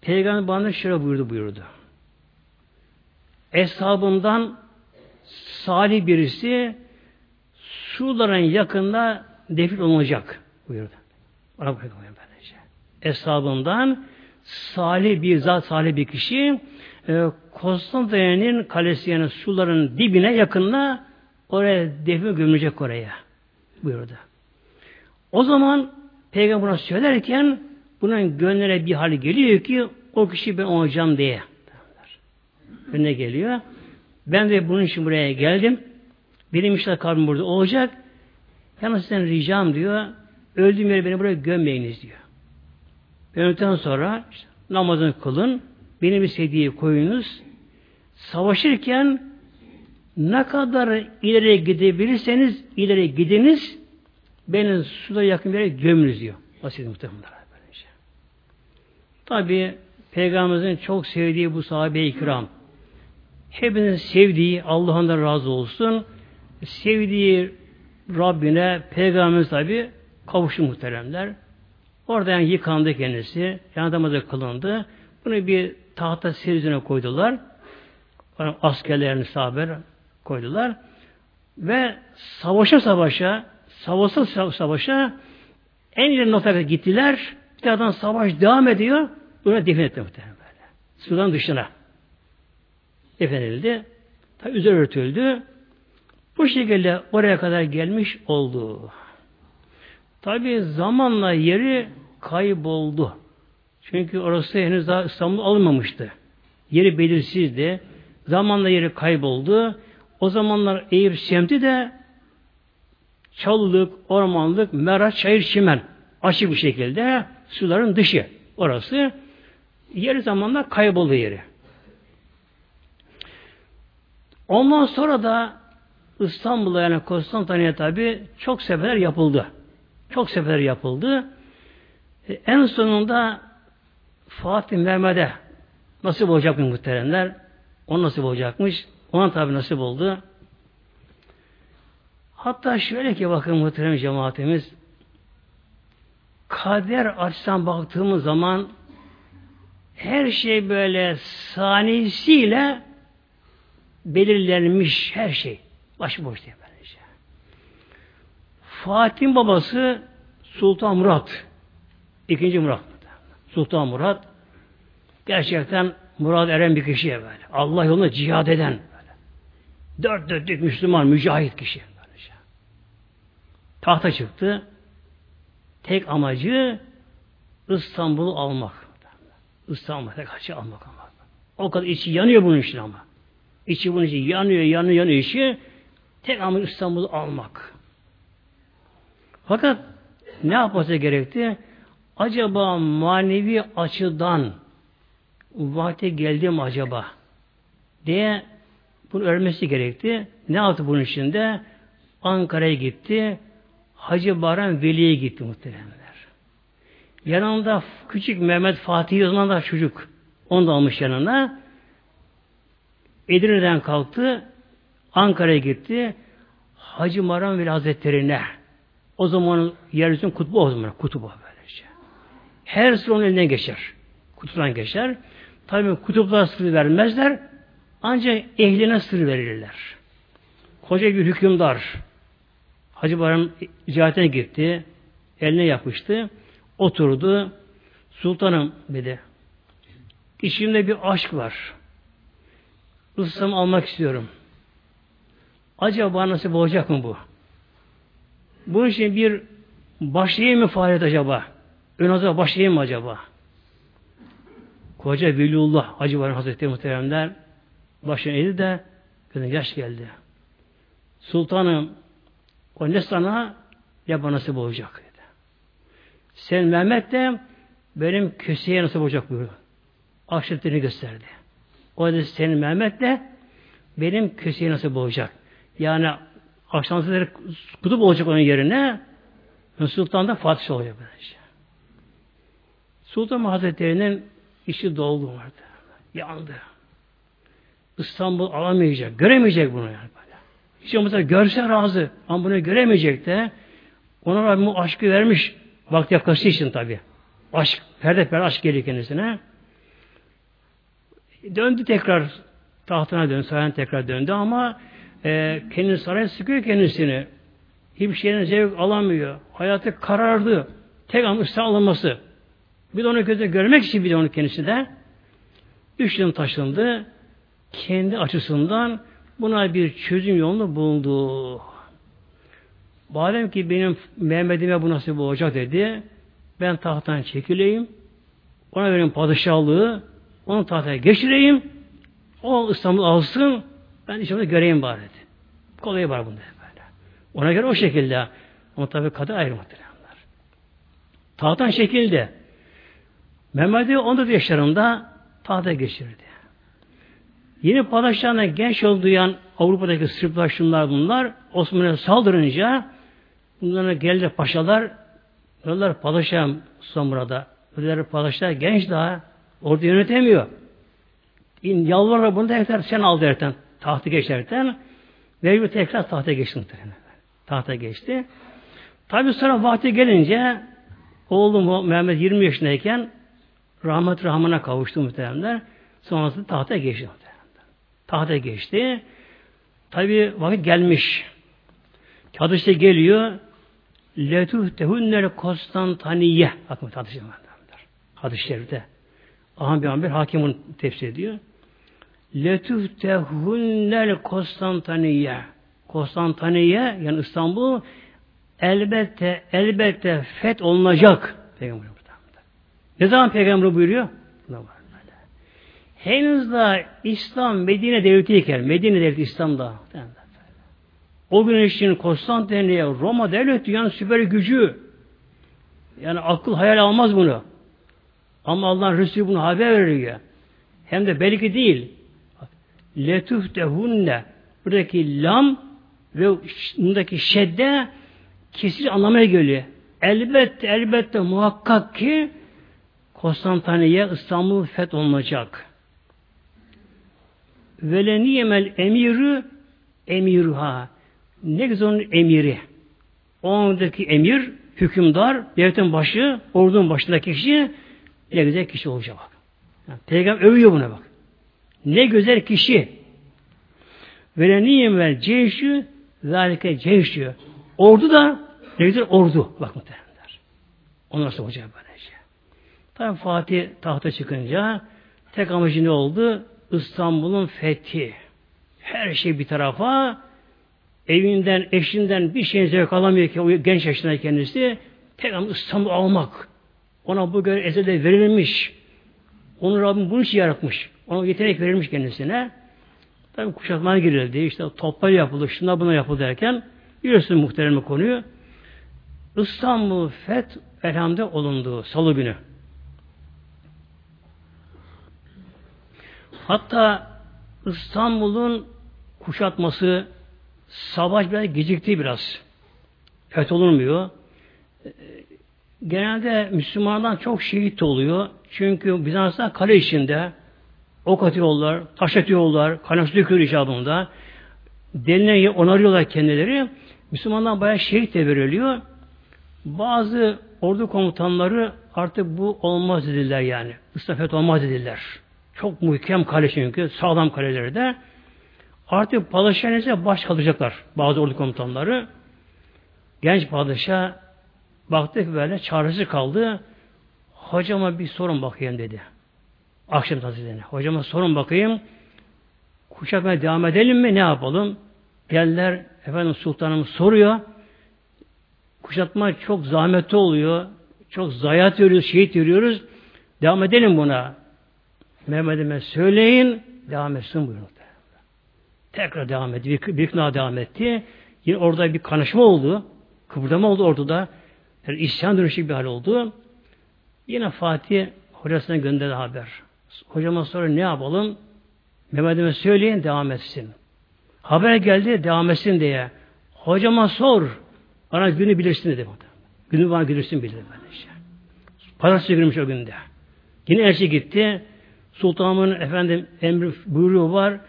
Peygamber bana şöyle buyurdu buyurdu. Eshabımdan salih birisi suların yakında defil olacak buyurdu. Ona bakıyor böylece. Eshabından salih bir zat, salih bir kişi e, Konstantin'in kalesi yani suların dibine yakınına oraya defil gömülecek oraya buyurdu. O zaman Peygamber buna söylerken bunun gönlüne bir hali geliyor ki o kişi ben olacağım diye. Önüne geliyor. Ben de bunun için buraya geldim. Benim işte kalbim burada olacak. Yalnız sizden ricam diyor. Öldüğüm yere beni buraya gömmeyiniz diyor. Ben öldükten sonra işte, namazını kılın. Benim istediği koyunuz. Savaşırken ne kadar ileri gidebilirseniz ileri gidiniz. Beni suda yakın bir yere gömünüz diyor. Basit muhtemelen. Böylece. Tabi Peygamberimizin çok sevdiği bu sahabe-i kiram hepinizin sevdiği, Allah'ın razı olsun, sevdiği Rabbine, Peygamberimiz tabi kavuştu muhteremler. Orada yani yıkandı kendisi, yanında kılındı. Bunu bir tahta serizine koydular. Askerlerini sahaber koydular. Ve savaşa savaşa, savaşa savaşa en ileri noktaya gittiler. Bir taraftan savaş devam ediyor. Buna defin etti muhtemelen. Sudan dışına. Defin Tabi üzeri örtüldü. Bu şekilde oraya kadar gelmiş oldu. Tabi zamanla yeri kayboldu. Çünkü orası henüz daha İstanbul alınmamıştı. Yeri belirsizdi. Zamanla yeri kayboldu. O zamanlar Eyüp semti de çalılık, ormanlık, meraç, çayır, çimen açık bir şekilde suların dışı orası. Yeri zamanla kayboldu yeri. Ondan sonra da İstanbul'a yani Konstantiniyye tabi çok seferler yapıldı. Çok seferler yapıldı. E, en sonunda Fatih Mehmet'e nasip olacak mı muhteremler? O nasip olacakmış. Ona tabi nasip oldu. Hatta şöyle ki bakın muhterem cemaatimiz kader açısından baktığımız zaman her şey böyle saniyesiyle belirlenmiş her şey. Başıboş diye böylece. Fatih'in babası Sultan Murat. İkinci Murat. Sultan Murat gerçekten Murad eren bir kişiye böyle. Allah yolunda cihad eden böyle. Dört dörtlük Müslüman, mücahit kişi. Böylece. Tahta çıktı. Tek amacı İstanbul'u almak. İstanbul'u tek açı almak ama. O kadar içi yanıyor bunun için ama. İçi bunun için yanıyor, yanıyor, yanıyor işi. Tek amacı İstanbul'u almak. Fakat ne yapması gerekti? Acaba manevi açıdan vakti geldi mi acaba? diye bunu örmesi gerekti. Ne yaptı bunun içinde? Ankara'ya gitti. Hacı Baran Veli'ye gitti muhteremler. Yanında küçük Mehmet Fatih o da çocuk. Onu da almış yanına. Edirne'den kalktı. Ankara'ya gitti. Hacı Maran Veli Hazretleri'ne o zaman yeryüzünün kutbu o zaman kutubu böylece. Her sır onun elinden geçer. Kutuptan geçer. Tabi kutuplara sır vermezler. Ancak ehline sır verirler. Koca bir hükümdar Hacı Bayram ziyaretine gitti. Eline yapıştı. Oturdu. Sultanım dedi. İçimde bir aşk var. Rüstem almak istiyorum. Acaba nasip olacak mı bu? Bunun için bir başlayayım mı faaliyet acaba? Ön hazır başlayayım mı acaba? Koca Veliullah Hacı Bayram Hazretleri muhteremler başına eğildi de gözüne yaş geldi. Sultanım o ne sana ne bana nasip olacak dedi. Sen Mehmet de benim köseye nasip olacak buyurdu. Aşiretini gösterdi. O da senin Mehmet de benim köseye nasip olacak. Yani akşamları kutup olacak onun yerine Sultan da Fatih olacak. Böylece. Sultan Hazretleri'nin işi doldu vardı. Yandı. İstanbul alamayacak, göremeyecek bunu yani. Hiç olmazsa görse razı. Ama bunu göremeyecek de ona Rabbim o aşkı vermiş. Vakti yaklaştığı için tabi. Aşk, perde perde aşk geliyor kendisine. Döndü tekrar tahtına döndü, sarayına tekrar döndü ama e, kendini saraya sıkıyor kendisini. Hiçbir şeyden zevk alamıyor. Hayatı karardı. Tek anlıkta alınması. Bir de onu gözle görmek için bir de onu kendisi de üç yıl taşındı. Kendi açısından Buna bir çözüm yolunu buldu. Madem ki benim Mehmet'ime bu nasip olacak dedi. Ben tahttan çekileyim. Ona vereyim padişahlığı. Onu tahtaya geçireyim. O İstanbul alsın. Ben işimi göreyim bari dedi. Kolayı var bunda böyle. Ona göre o şekilde. Ama tabi kadı ayrı muhtemelenler. Tahttan çekildi. Mehmet'i 14 yaşlarında tahta geçirdi. Yeni padişahına genç olduğu Avrupa'daki Sırplar şunlar bunlar Osmanlı'ya saldırınca bunlara geldi paşalar diyorlar padişahım Sultan burada. Ödeler padişah genç daha orada yönetemiyor. İn, yalvarır bunu tekrar sen al derken tahtı geçerken mecbur tekrar tahta geçti muhtemelen. Tahta geçti. Tabi sonra vakti gelince oğlum Mehmet 20 yaşındayken rahmet rahmına kavuştu muhteremler. Sonrasında tahta geçti muhteremler. Tahta geçti. Tabi vakit gelmiş. Hadiste geliyor. Letuhtehunnel Konstantaniye. Bakın hadis-i hadis-i şerifte. Ahmet Amber hakimin tefsir ediyor. Letuhtehunnel Konstantaniye. Konstantaniye yani İstanbul elbette elbette fet olunacak. Peygamber Ne zaman peygamber buyuruyor? Henüz daha İslam Medine devletiyken, Medine devleti İslam'da. O gün için Konstantiniye, Roma devleti yani süper gücü. Yani akıl hayal almaz bunu. Ama Allah'ın Resulü bunu haber veriyor. Hem de belki değil. Letuftehunne buradaki lam ve bundaki şedde kesin anlamaya geliyor. Elbette elbette muhakkak ki Konstantiniye İstanbul feth olacak. Veleniyemel emirü emirha. Ne güzel onun emiri. O andaki emir, hükümdar, devletin başı, ordunun başındaki kişi ne güzel kişi olacak bak. Yani, Peygamber övüyor buna bak. Ne güzel kişi. Veleniyemel ceyşü zalike ceyşü. Ordu da ne güzel ordu. Bak muhtemelenler. Onlar nasıl olacak böylece. Tabi Fatih tahta çıkınca tek amacı ne oldu? İstanbul'un fethi. Her şey bir tarafa evinden, eşinden bir şeyin zevk alamıyor ki o genç yaşında kendisi ama İstanbul almak. Ona bu göre ezelde verilmiş. Onu Rabbim bunun için yaratmış. Ona yetenek verilmiş kendisine. Tabi kuşatmaya girildi. İşte toplar yapıldı, şuna buna yapıldı derken biliyorsun muhterem konuyu. İstanbul Feth elhamde olundu salı günü. Hatta İstanbul'un kuşatması savaş biraz gecikti biraz. Fetholunmuyor. Genelde Müslümanlardan çok şehit oluyor. Çünkü Bizans'ta kale içinde ok atıyorlar, taş atıyorlar, kaynak döküyor icabında. Delineyi onarıyorlar kendileri. Müslümanlar bayağı şehit de veriliyor. Bazı ordu komutanları artık bu olmaz dediler yani. İstafet olmaz dediler. Çok muhkem kale çünkü. Sağlam kalelerde. Artık padişahınıza baş kalacaklar. Bazı ordu komutanları. Genç padişah baktı ki böyle çaresi kaldı. Hocama bir sorun bakayım dedi. Akşam hazretlerine. Hocama sorun bakayım. Kuşatmaya devam edelim mi? Ne yapalım? Geldiler. Efendim sultanım soruyor. Kuşatma çok zahmetli oluyor. Çok zayiat veriyoruz, şehit veriyoruz. Devam edelim buna. Mehmet'ime söyleyin, devam etsin buyurun. Tekrar devam etti. Bir, bir devam etti. Yine orada bir kanışma oldu. Kıpırdama oldu orada. Yani isyan dönüşük bir hal oldu. Yine Fatih hocasına gönderdi haber. Hocama sonra ne yapalım? Mehmet'ime söyleyin devam etsin. Haber geldi devam etsin diye. Hocama sor. Bana günü bilirsin dedi. Günü bana bilirsin bildi böylece. Pazartesi günümüş o günde. Yine elçi gitti. Sultanımın efendim emri buyruğu var.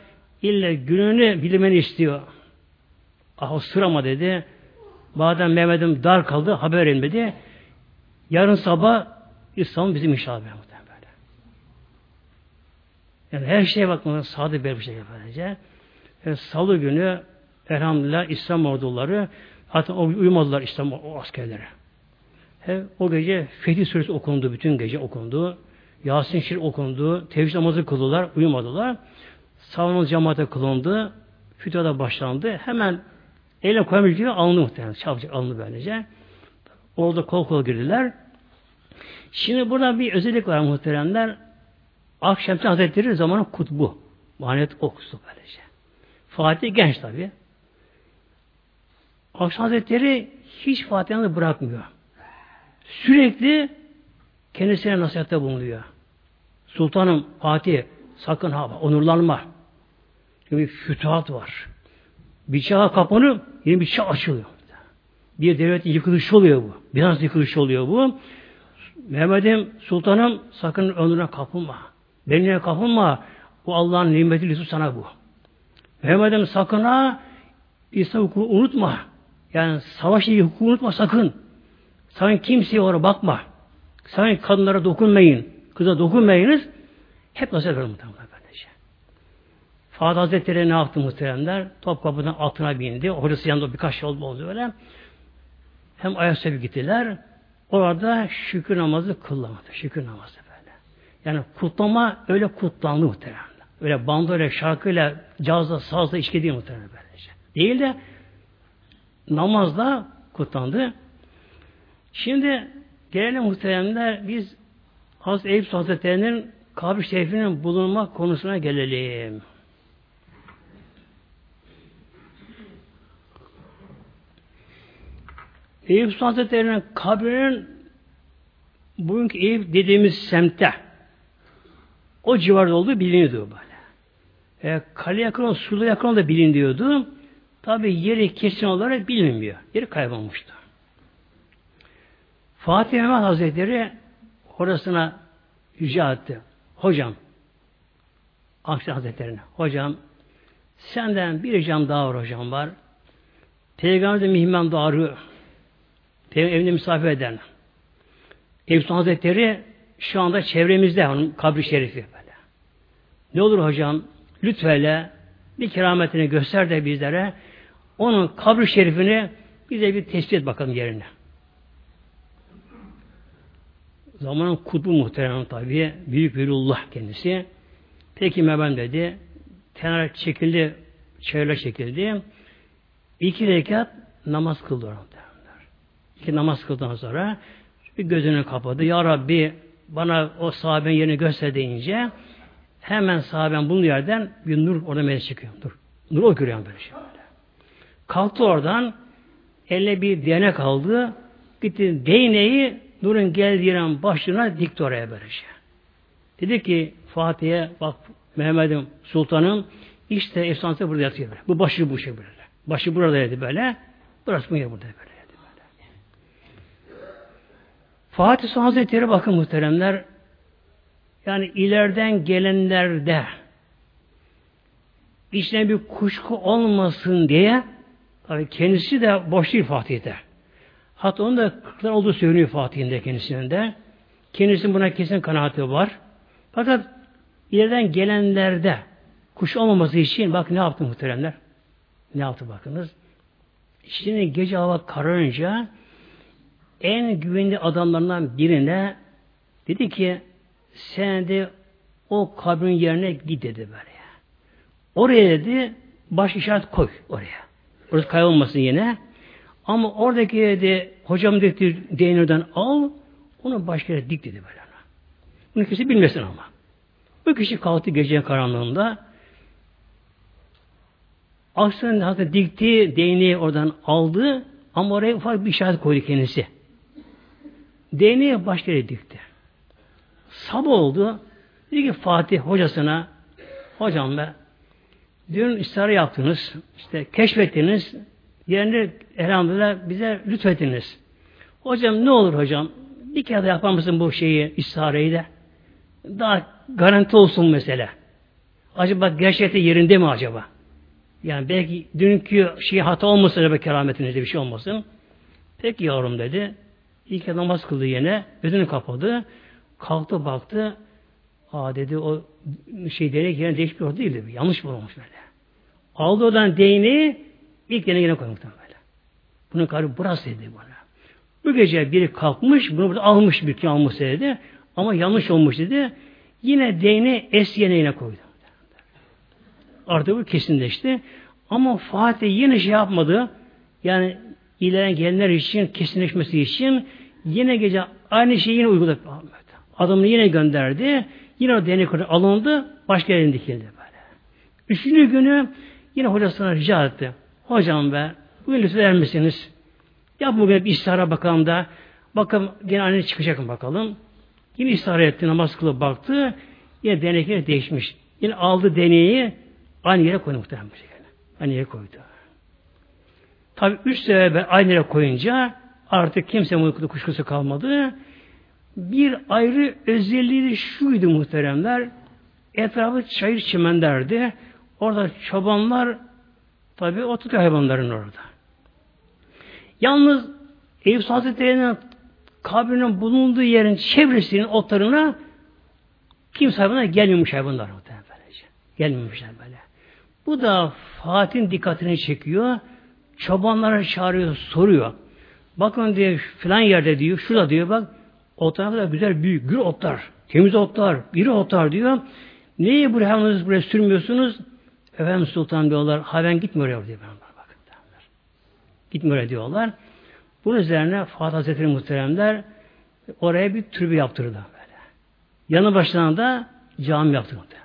İlle gününü bilmeni istiyor. Ah o sırama dedi. Bazen Mehmet'im dar kaldı. Haber inmedi. Yarın sabah İslam bizim inşallah böyle. Yani her şeye bakmadan sadık bir şey böylece. Yani Salı günü elhamdülillah İslam orduları hatta uyumadılar İslam o askerlere. He, o gece Fetih Suresi okundu. Bütün gece okundu. Yasin Şir okundu. Tevhid namazı kıldılar. Uyumadılar. Savunma cemaate kılındı. Fütuhada başlandı. Hemen eline koyamış gibi alındı muhtemelen. Çabucak alındı böylece. Orada kol kol girdiler. Şimdi burada bir özellik var muhteremler. Akşemsi Hazretleri zamanı kutbu. Manet okusu böylece. Fatih genç tabi. Akşam Hazretleri hiç Fatiha'nı bırakmıyor. Sürekli kendisine nasihatte bulunuyor. Sultanım Fatih sakın ha onurlanma. Bir fütuhat var. Bir çağa kapanıp yeni bir çağ açılıyor. Bir devlet yıkılışı oluyor bu. Biraz yıkılışı oluyor bu. Mehmet'im, sultanım sakın önüne kapılma. Benimle kapılma. Bu Allah'ın nimeti lütfu sana bu. Mehmet'im sakın ha İsa hukuku unutma. Yani savaş ilgili hukuku unutma sakın. Sakın kimseye oraya bakma. Sakın kadınlara dokunmayın. Kıza dokunmayınız. Hep nasıl kardeşim. Fatih Hazretleri ne yaptı muhteremler? Topkapı'dan altına bindi. Hocası yanında birkaç yol oldu böyle. Hem Ayasofya gittiler. Orada şükür namazı kılamadı. Şükür namazı böyle. Yani kutlama öyle kutlandı muhtemelen. Öyle bandoyla, şarkıyla, cazla, sazla içki değil muhtemelen böylece. Değil de namazda kutlandı. Şimdi gelelim muhteremler biz Hazreti Eyüp Hazretleri'nin kabri şerifinin bulunma konusuna gelelim. Eyüp Hazretleri'nin kabrinin bugünkü Eyüp dediğimiz semtte o civarda olduğu biliniyordu böyle. E, kale yakın, sulu yakın da biliniyordu. Tabi yeri kesin olarak bilinmiyor. Yeri kaybolmuştu. Fatih Mehmet Hazretleri orasına rica etti. Hocam, Akşam Hazretleri'ne, hocam senden bir ricam daha var hocam var. Peygamber de mihman doğru. Peygamber evinde misafir eden. Eyüp Hazretleri şu anda çevremizde onun kabri şerifi böyle. Ne olur hocam lütfeyle bir kerametini göster de bizlere onun kabri şerifini bize bir tespit et bakalım yerine. Zamanın kutbu muhterem tabi. Büyük Velullah kendisi. Peki ben dedi. Kenara çekildi. Çevre çekildi. İki rekat namaz kıldı. İki namaz kıldıktan sonra bir gözünü kapadı. Ya Rabbi bana o sahabenin yerini göster deyince hemen sahaben bulunduğu yerden bir nur orada meclis çıkıyor. Nur. Nur o görüyor böyle şey. Kalktı oradan eline bir değnek aldı. Gitti değneği Nur'un geldiği yerin başına dikti oraya böyle şey. Dedi ki Fatih'e bak Mehmet'im Sultanım işte efsanesi burada yatıyor böyle. Bu başı bu şey böyle. Başı burada dedi böyle. Burası bu yer burada böyle. Fatih Sultan Hazretleri bakın muhteremler yani ileriden gelenlerde içine bir kuşku olmasın diye tabii kendisi de boş değil Fatih'te. Hatta onun da kırklar olduğu söyleniyor Fatih'in de kendisinin de. Kendisinin buna kesin kanaati var. Fakat ileriden gelenlerde kuş olmaması için bak ne yaptı muhteremler? Ne yaptı bakınız? Şimdi gece hava kararınca en güvenli adamlarından birine dedi ki sen de o kabrin yerine git dedi böyle. Oraya dedi baş işaret koy oraya. Orası kaybolmasın yine. Ama oradaki de hocam dedi değnerden al onu başka yere dik dedi böyle. Bunu kimse bilmesin ama. Bu kişi kalktı gece karanlığında aslında hatta dikti değneği oradan aldı ama oraya ufak bir işaret koydu kendisi. Değneği başka yere dikti. Sabah oldu. Dedi ki Fatih hocasına hocam be dün istihare yaptınız, işte keşfettiniz, Yerini elhamdülillah bize lütfettiniz. Hocam ne olur hocam bir kere de yapar mısın bu şeyi istihareyi de? Daha garanti olsun mesele. Acaba gerçekte yerinde mi acaba? Yani belki dünkü şey hata olmasın acaba kerametinizde bir şey olmasın. Peki yavrum dedi. İlk namaz kıldı yine. Gözünü kapadı. Kalktı baktı. Aa dedi o şey değnek yerine değişik bir değildi. Yanlış olmuş böyle. Aldı odan değneği İlk yerine yine koymuş böyle. Bunun kalbi burası dedi bana. Bu gece biri kalkmış, bunu burada almış bir ki almış dedi. Ama yanlış olmuş dedi. Yine değneği es yine koydu. Artık bu kesinleşti. Ama Fatih yine şey yapmadı. Yani ilerleyen gelenler için kesinleşmesi için yine gece aynı şeyi yine uyguladı. Adamını yine gönderdi. Yine o değnek alındı. Başka yerine dikildi böyle. Üçüncü günü yine hocasına rica etti. Hocam be, bugün lütfen misiniz? Yap bugün bir istihara bakalım da. Bakalım yine anne çıkacak mı bakalım. Yine istihara etti, namaz kılıp baktı. Yine denekler değişmiş. Yine aldı deneyi aynı yere koydu muhtemelen. Aynı yere koydu. Tabi üç sebebi aynı yere koyunca artık kimse uykuda kuşkusu kalmadı. Bir ayrı özelliği de şuydu muhteremler. Etrafı çayır çimenlerdi. Orada çobanlar tabi oturuyor hayvanların orada. Yalnız Eyüp Hazretleri'nin kabrinin bulunduğu yerin çevresinin otlarına kimse hayvanlar gelmemiş hayvanlar. Gelmemişler böyle. Bu da Fatih'in dikkatini çekiyor. Çobanlara çağırıyor, soruyor. Bakın diye filan yerde diyor, şurada diyor bak o tarafta güzel büyük gür otlar, temiz otlar, iri otlar diyor. Neyi buraya hayvanınızı buraya sürmüyorsunuz? Efendim Sultan diyorlar, hayvan gitmiyor diyor. Bakın, gitmiyor diyorlar. Bunun üzerine Fatih Hazretleri muhteremler oraya bir türbe yaptırdı böyle. Yanı başına da cami yaptırdı.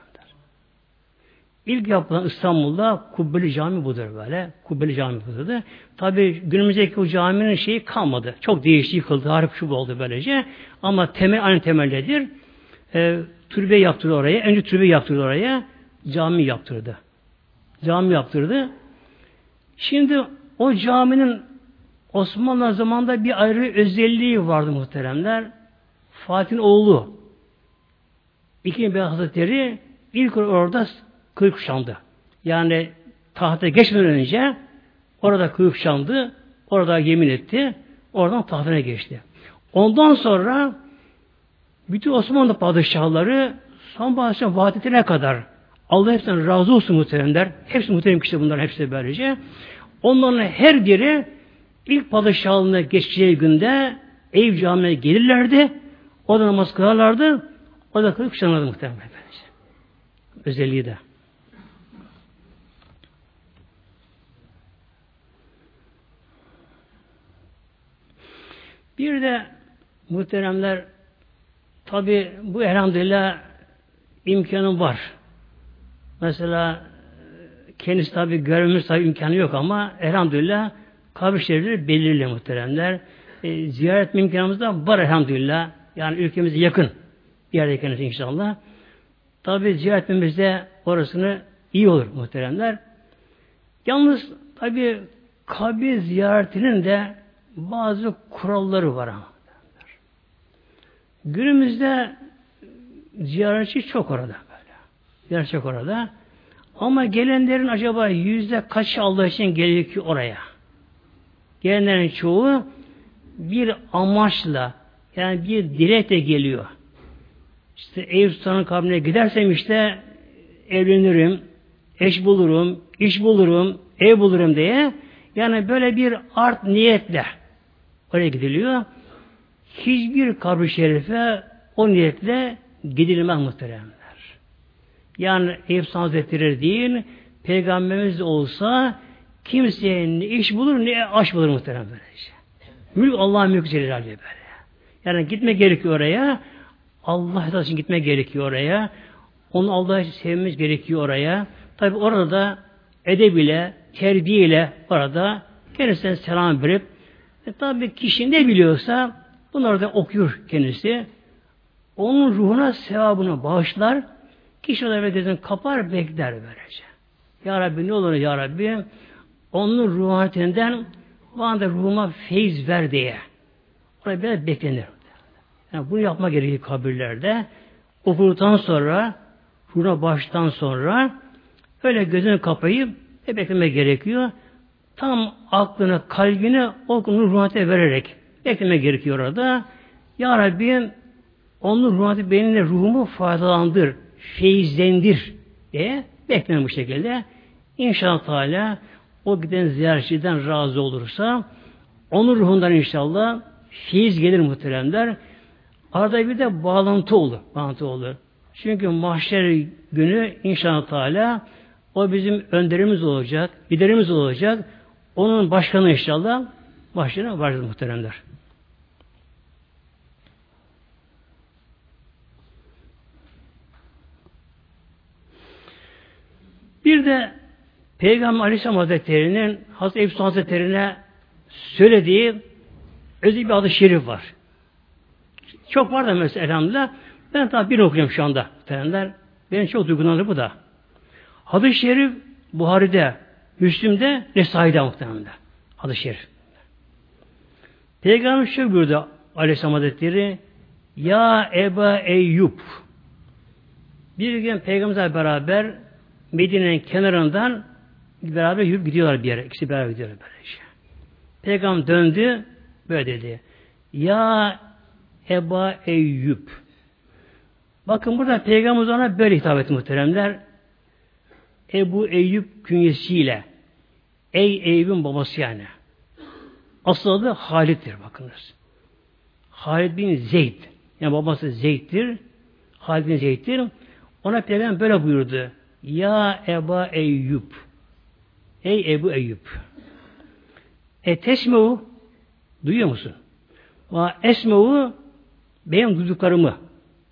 İlk yapılan İstanbul'da Kubbeli Cami budur böyle. Kubbeli Cami budur. Tabi günümüzdeki o caminin şeyi kalmadı. Çok değişti, yıkıldı, harip şu oldu böylece. Ama temel aynı temeldedir. E, türbe yaptırdı oraya. Önce türbe yaptırdı oraya. Cami yaptırdı. Cami yaptırdı. Şimdi o caminin Osmanlı zamanında bir ayrı özelliği vardı muhteremler. Fatih'in oğlu İkinci Bey Hazretleri ilk orada kılıç kuşandı. Yani tahta geçmeden önce orada kılıç kuşandı. Orada yemin etti. Oradan tahtına geçti. Ondan sonra bütün Osmanlı padişahları son padişah vahdetine kadar Allah hepsinden razı olsun muhteremler. Hepsi muhterem kişi bunlar hepsi böylece. Onların her biri ilk padişahlığına geçeceği günde ev camiye gelirlerdi. O da namaz kılarlardı. O da kılıp kuşanırdı muhtemelen. Özelliği de. Bir de muhteremler tabi bu elhamdülillah imkanım var. Mesela kendisi tabi görmemiz tabi imkanı yok ama elhamdülillah kabir şerifleri belirli muhteremler. E, ziyaret imkanımız da var elhamdülillah. Yani ülkemize yakın bir yerde kendisi inşallah. Tabi ziyaret etmemizde orasını iyi olur muhteremler. Yalnız tabi kabir ziyaretinin de bazı kuralları var ama. Günümüzde ziyaretçi çok orada böyle. Ziyaretçi çok orada. Ama gelenlerin acaba yüzde kaç Allah için geliyor ki oraya? Gelenlerin çoğu bir amaçla yani bir dilekle geliyor. İşte Eyüp Sultan'ın kabrine gidersem işte evlenirim, eş bulurum, iş bulurum, ev bulurum diye yani böyle bir art niyetle Oraya gidiliyor. Hiçbir kabri şerife o niyetle gidilmez muhteremler. Yani Eyüp Hazretleri değil, Peygamberimiz de olsa kimseye ne iş bulur ne aş bulur muhterem böylece. Mülk Allah'ın mülkü Celal böyle. Yani gitme gerekiyor oraya. Allah için gitme gerekiyor oraya. Onu Allah'a sevmemiz gerekiyor oraya. Tabi orada da edebiyle, terbiyeyle orada kendisine selam verip e tabi kişi ne biliyorsa bunları da okuyor kendisi. Onun ruhuna sevabını bağışlar. Kişi orada gözünü kapar bekler böylece. Ya Rabbi ne olur Ya Rabbi onun ruhatinden bana da ruhuma feyiz ver diye. Orada böyle beklenir. Yani bunu yapma gerekiyor kabirlerde. Okuduktan sonra ruhuna baştan sonra öyle gözünü kapayıp e beklemek gerekiyor tam aklını, kalbini o konunun ruhate vererek bekleme gerekiyor orada. Ya Rabbi onun ruhati benimle ruhumu faydalandır, feyizlendir diye bekleme bu şekilde. İnşallah Teala o giden ziyaretçiden razı olursa onun ruhundan inşallah feyiz gelir muhteremler. Arada bir de bağlantı olur. Bağlantı olur. Çünkü mahşer günü inşallah Teala o bizim önderimiz olacak, liderimiz olacak. Onun başkanı inşallah başına vardır muhteremler. Bir de Peygamber Aleyhisselam Hazretleri'nin Hazreti Eyüp Hazretleri'ne söylediği özel bir adı şerif var. Çok var da mesela elhamdülillah. Ben tabi bir okuyorum şu anda. Muhtemelenler. Beni çok duygulandı bu da. Hadis-i şerif Buhari'de Müslüm'de Nesai'de muhtemelen. Adı şerif. Peygamber şöyle buyurdu Aleyhisselam Hazretleri Ya Eba Eyyub Bir gün Peygamberle beraber Medine'nin kenarından beraber yürüyüp gidiyorlar bir yere. İkisi beraber gidiyorlar böylece. Peygamber döndü böyle dedi. Ya Eba Eyyub. Bakın burada Peygamber ona böyle hitap etti muhteremler. Ebu Eyyub künyesiyle. Ey Eyyub'un babası yani. Asıl adı Halid'dir bakınız. Halid bin Zeyd. Yani babası Zeyd'dir. Halid bin Zeyd'dir. Ona Peygamber böyle buyurdu. Ya Eba Eyyub. Ey Ebu Eyyub. E tesmehu duyuyor musun? Ve esmehu benim duyduklarımı.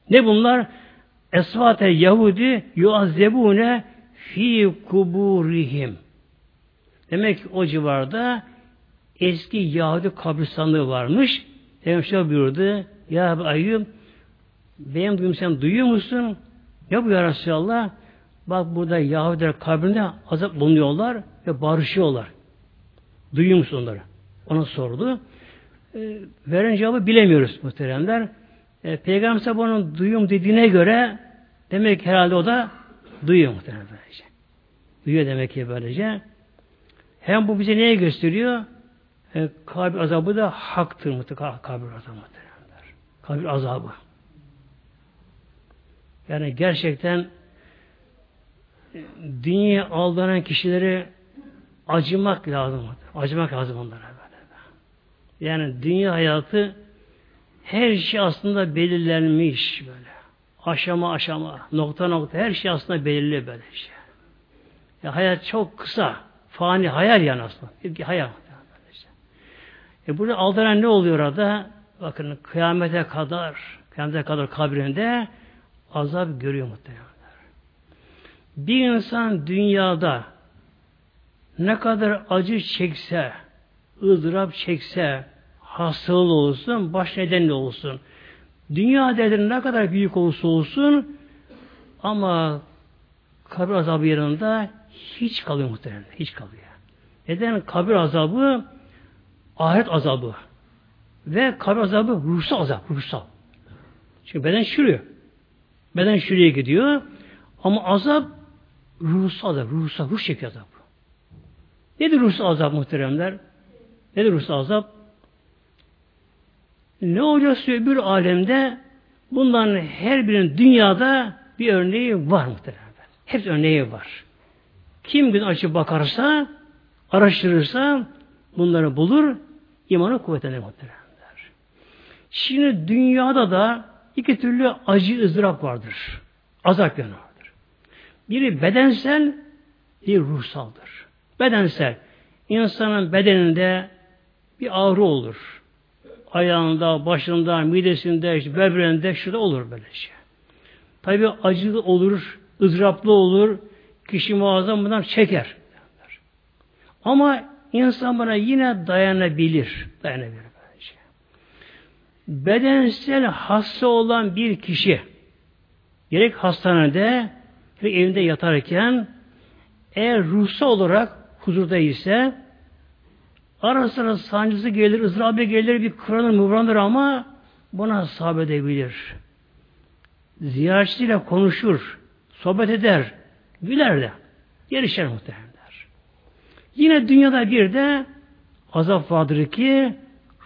Ne bunlar? Esvate Yahudi yuazzebune fi kuburihim. Demek ki o civarda eski Yahudi kabristanlığı varmış. Peygamber buyurdu. Ya Ayyub benim duyum sen duyuyor musun? Ne bu ya Resulallah? Bak burada Yahudiler kabrinde azap bulunuyorlar ve barışıyorlar. Duyuyor musun onları? Ona sordu. E, veren cevabı bilemiyoruz muhteremler. E, Peygamber onun duyum dediğine göre demek herhalde o da duyuyor muhteremler. Duyuyor demek ki böylece. Hem bu bize neye gösteriyor? E, kabir azabı da haktır mutlaka kabir azabı. Kabir azabı. Yani gerçekten e, dünya aldanan kişileri acımak lazım. Acımak lazım onlara böyle. Yani dünya hayatı her şey aslında belirlenmiş böyle. Aşama aşama, nokta nokta her şey aslında belirli böyle şey. Ya hayat çok kısa. Fani hayal yani aslında. Bir hayal. E burada aldanan ne oluyor orada? Bakın kıyamete kadar, kıyamete kadar kabrinde azap görüyor muhtemelen. Bir insan dünyada ne kadar acı çekse, ızdırap çekse, hastalığı olsun, baş nedenli olsun, dünya derdi ne kadar büyük olursa olsun, ama kabir azabı yanında hiç kalıyor muhtemelen. Hiç kalıyor. Neden? Kabir azabı ahiret azabı. Ve kabir azabı ruhsal azap. Ruhsal. Çünkü beden şuraya. Beden şuraya gidiyor. Ama azap ruhsal azap. Ruhsal. Ruh çekiyor azap. Nedir ruhsal azap muhteremler? Nedir ruhsal azap? Ne olacaksa bir alemde bunların her birinin dünyada bir örneği var muhteremler. Hepsi örneği var. Kim gün açıp bakarsa, araştırırsa bunları bulur, imanı kuvvetlenir muhteremler. Şimdi dünyada da iki türlü acı ızdırap vardır. Azap yanı vardır. Biri bedensel, bir ruhsaldır. Bedensel. insanın bedeninde bir ağrı olur. Ayağında, başında, midesinde, işte böbreğinde, şurada olur böyle şey. Tabi acılı olur, ızdıraplı olur, kişi muazzam bundan çeker. Ama insan buna yine dayanabilir. Dayanabilir bence. Bedensel hasta olan bir kişi gerek hastanede gerek evinde yatarken eğer ruhsal olarak huzurda ise ara sıra sancısı gelir, ızdırabı gelir, bir kıranır, mıvranır ama buna sabredebilir. Ziyaretçiyle konuşur, sohbet eder, güler de. Gelişer muhtemelenler. Yine dünyada bir de azap vardır ki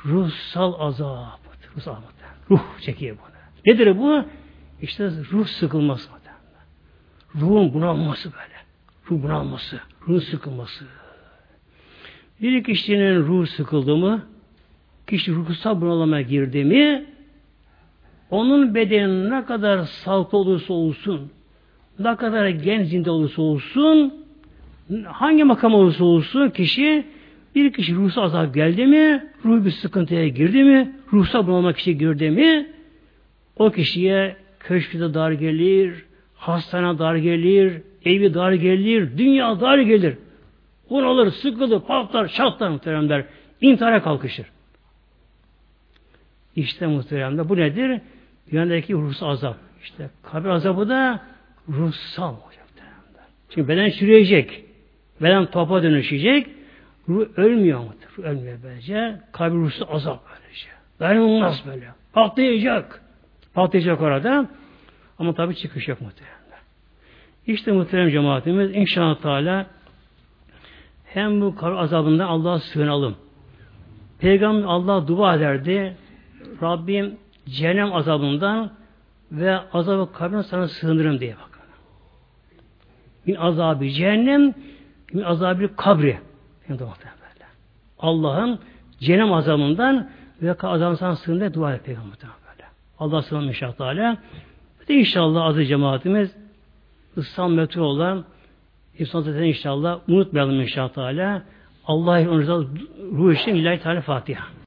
ruhsal azap. Ruhsal azap. Ruh çekiyor bunu. Nedir bu? İşte ruh sıkılması. Ruhun bunalması böyle. Ruh bunalması. Ruh sıkılması. Bir kişinin ruh sıkıldı mı, kişi ruhsal bunalıma girdi mi, onun bedeni ne kadar sağlıklı olursa olsun, ne kadar gencinde olursa olsun, hangi makam olursa olsun kişi, bir kişi ruhsal azap geldi mi, ruh bir sıkıntıya girdi mi, ruhsal bunalıma kişi girdi mi, o kişiye köşküde dar gelir, hastane dar gelir, evi dar gelir, dünya dar gelir. Bunalır, sıkılır, patlar, çatlar muhteremler. İntihara kalkışır. İşte muhteremler bu nedir? Dünyadaki ruhsal azap. İşte kabir azabı da ruhsal olacak. Çünkü beden çürüyecek. Beden topa dönüşecek. Ruh ölmüyor mu? Ruh ölmüyor böylece. Kabir ruhsal azap böylece. Dayanılmaz böyle. Patlayacak. Patlayacak orada. Ama tabi çıkış yok muhtemelen. İşte muhterem cemaatimiz inşallah Teala hem bu kar azabından Allah'a sığınalım. Peygamber Allah dua ederdi. Rabbim cehennem azabından ve azabı kabrine sana sığınırım diye bakın. Min azabı cehennem, min azabı kabri. Allah'ın cehennem azabından ve azabından sana sığınır dua et Peygamber. Allah sığınır inşallah Teala. de inşallah azı cemaatimiz İslam metru olan İslam zaten inşallah unutmayalım inşallah Teala. Allah'ın ruhu için ilahi Teala Fatiha.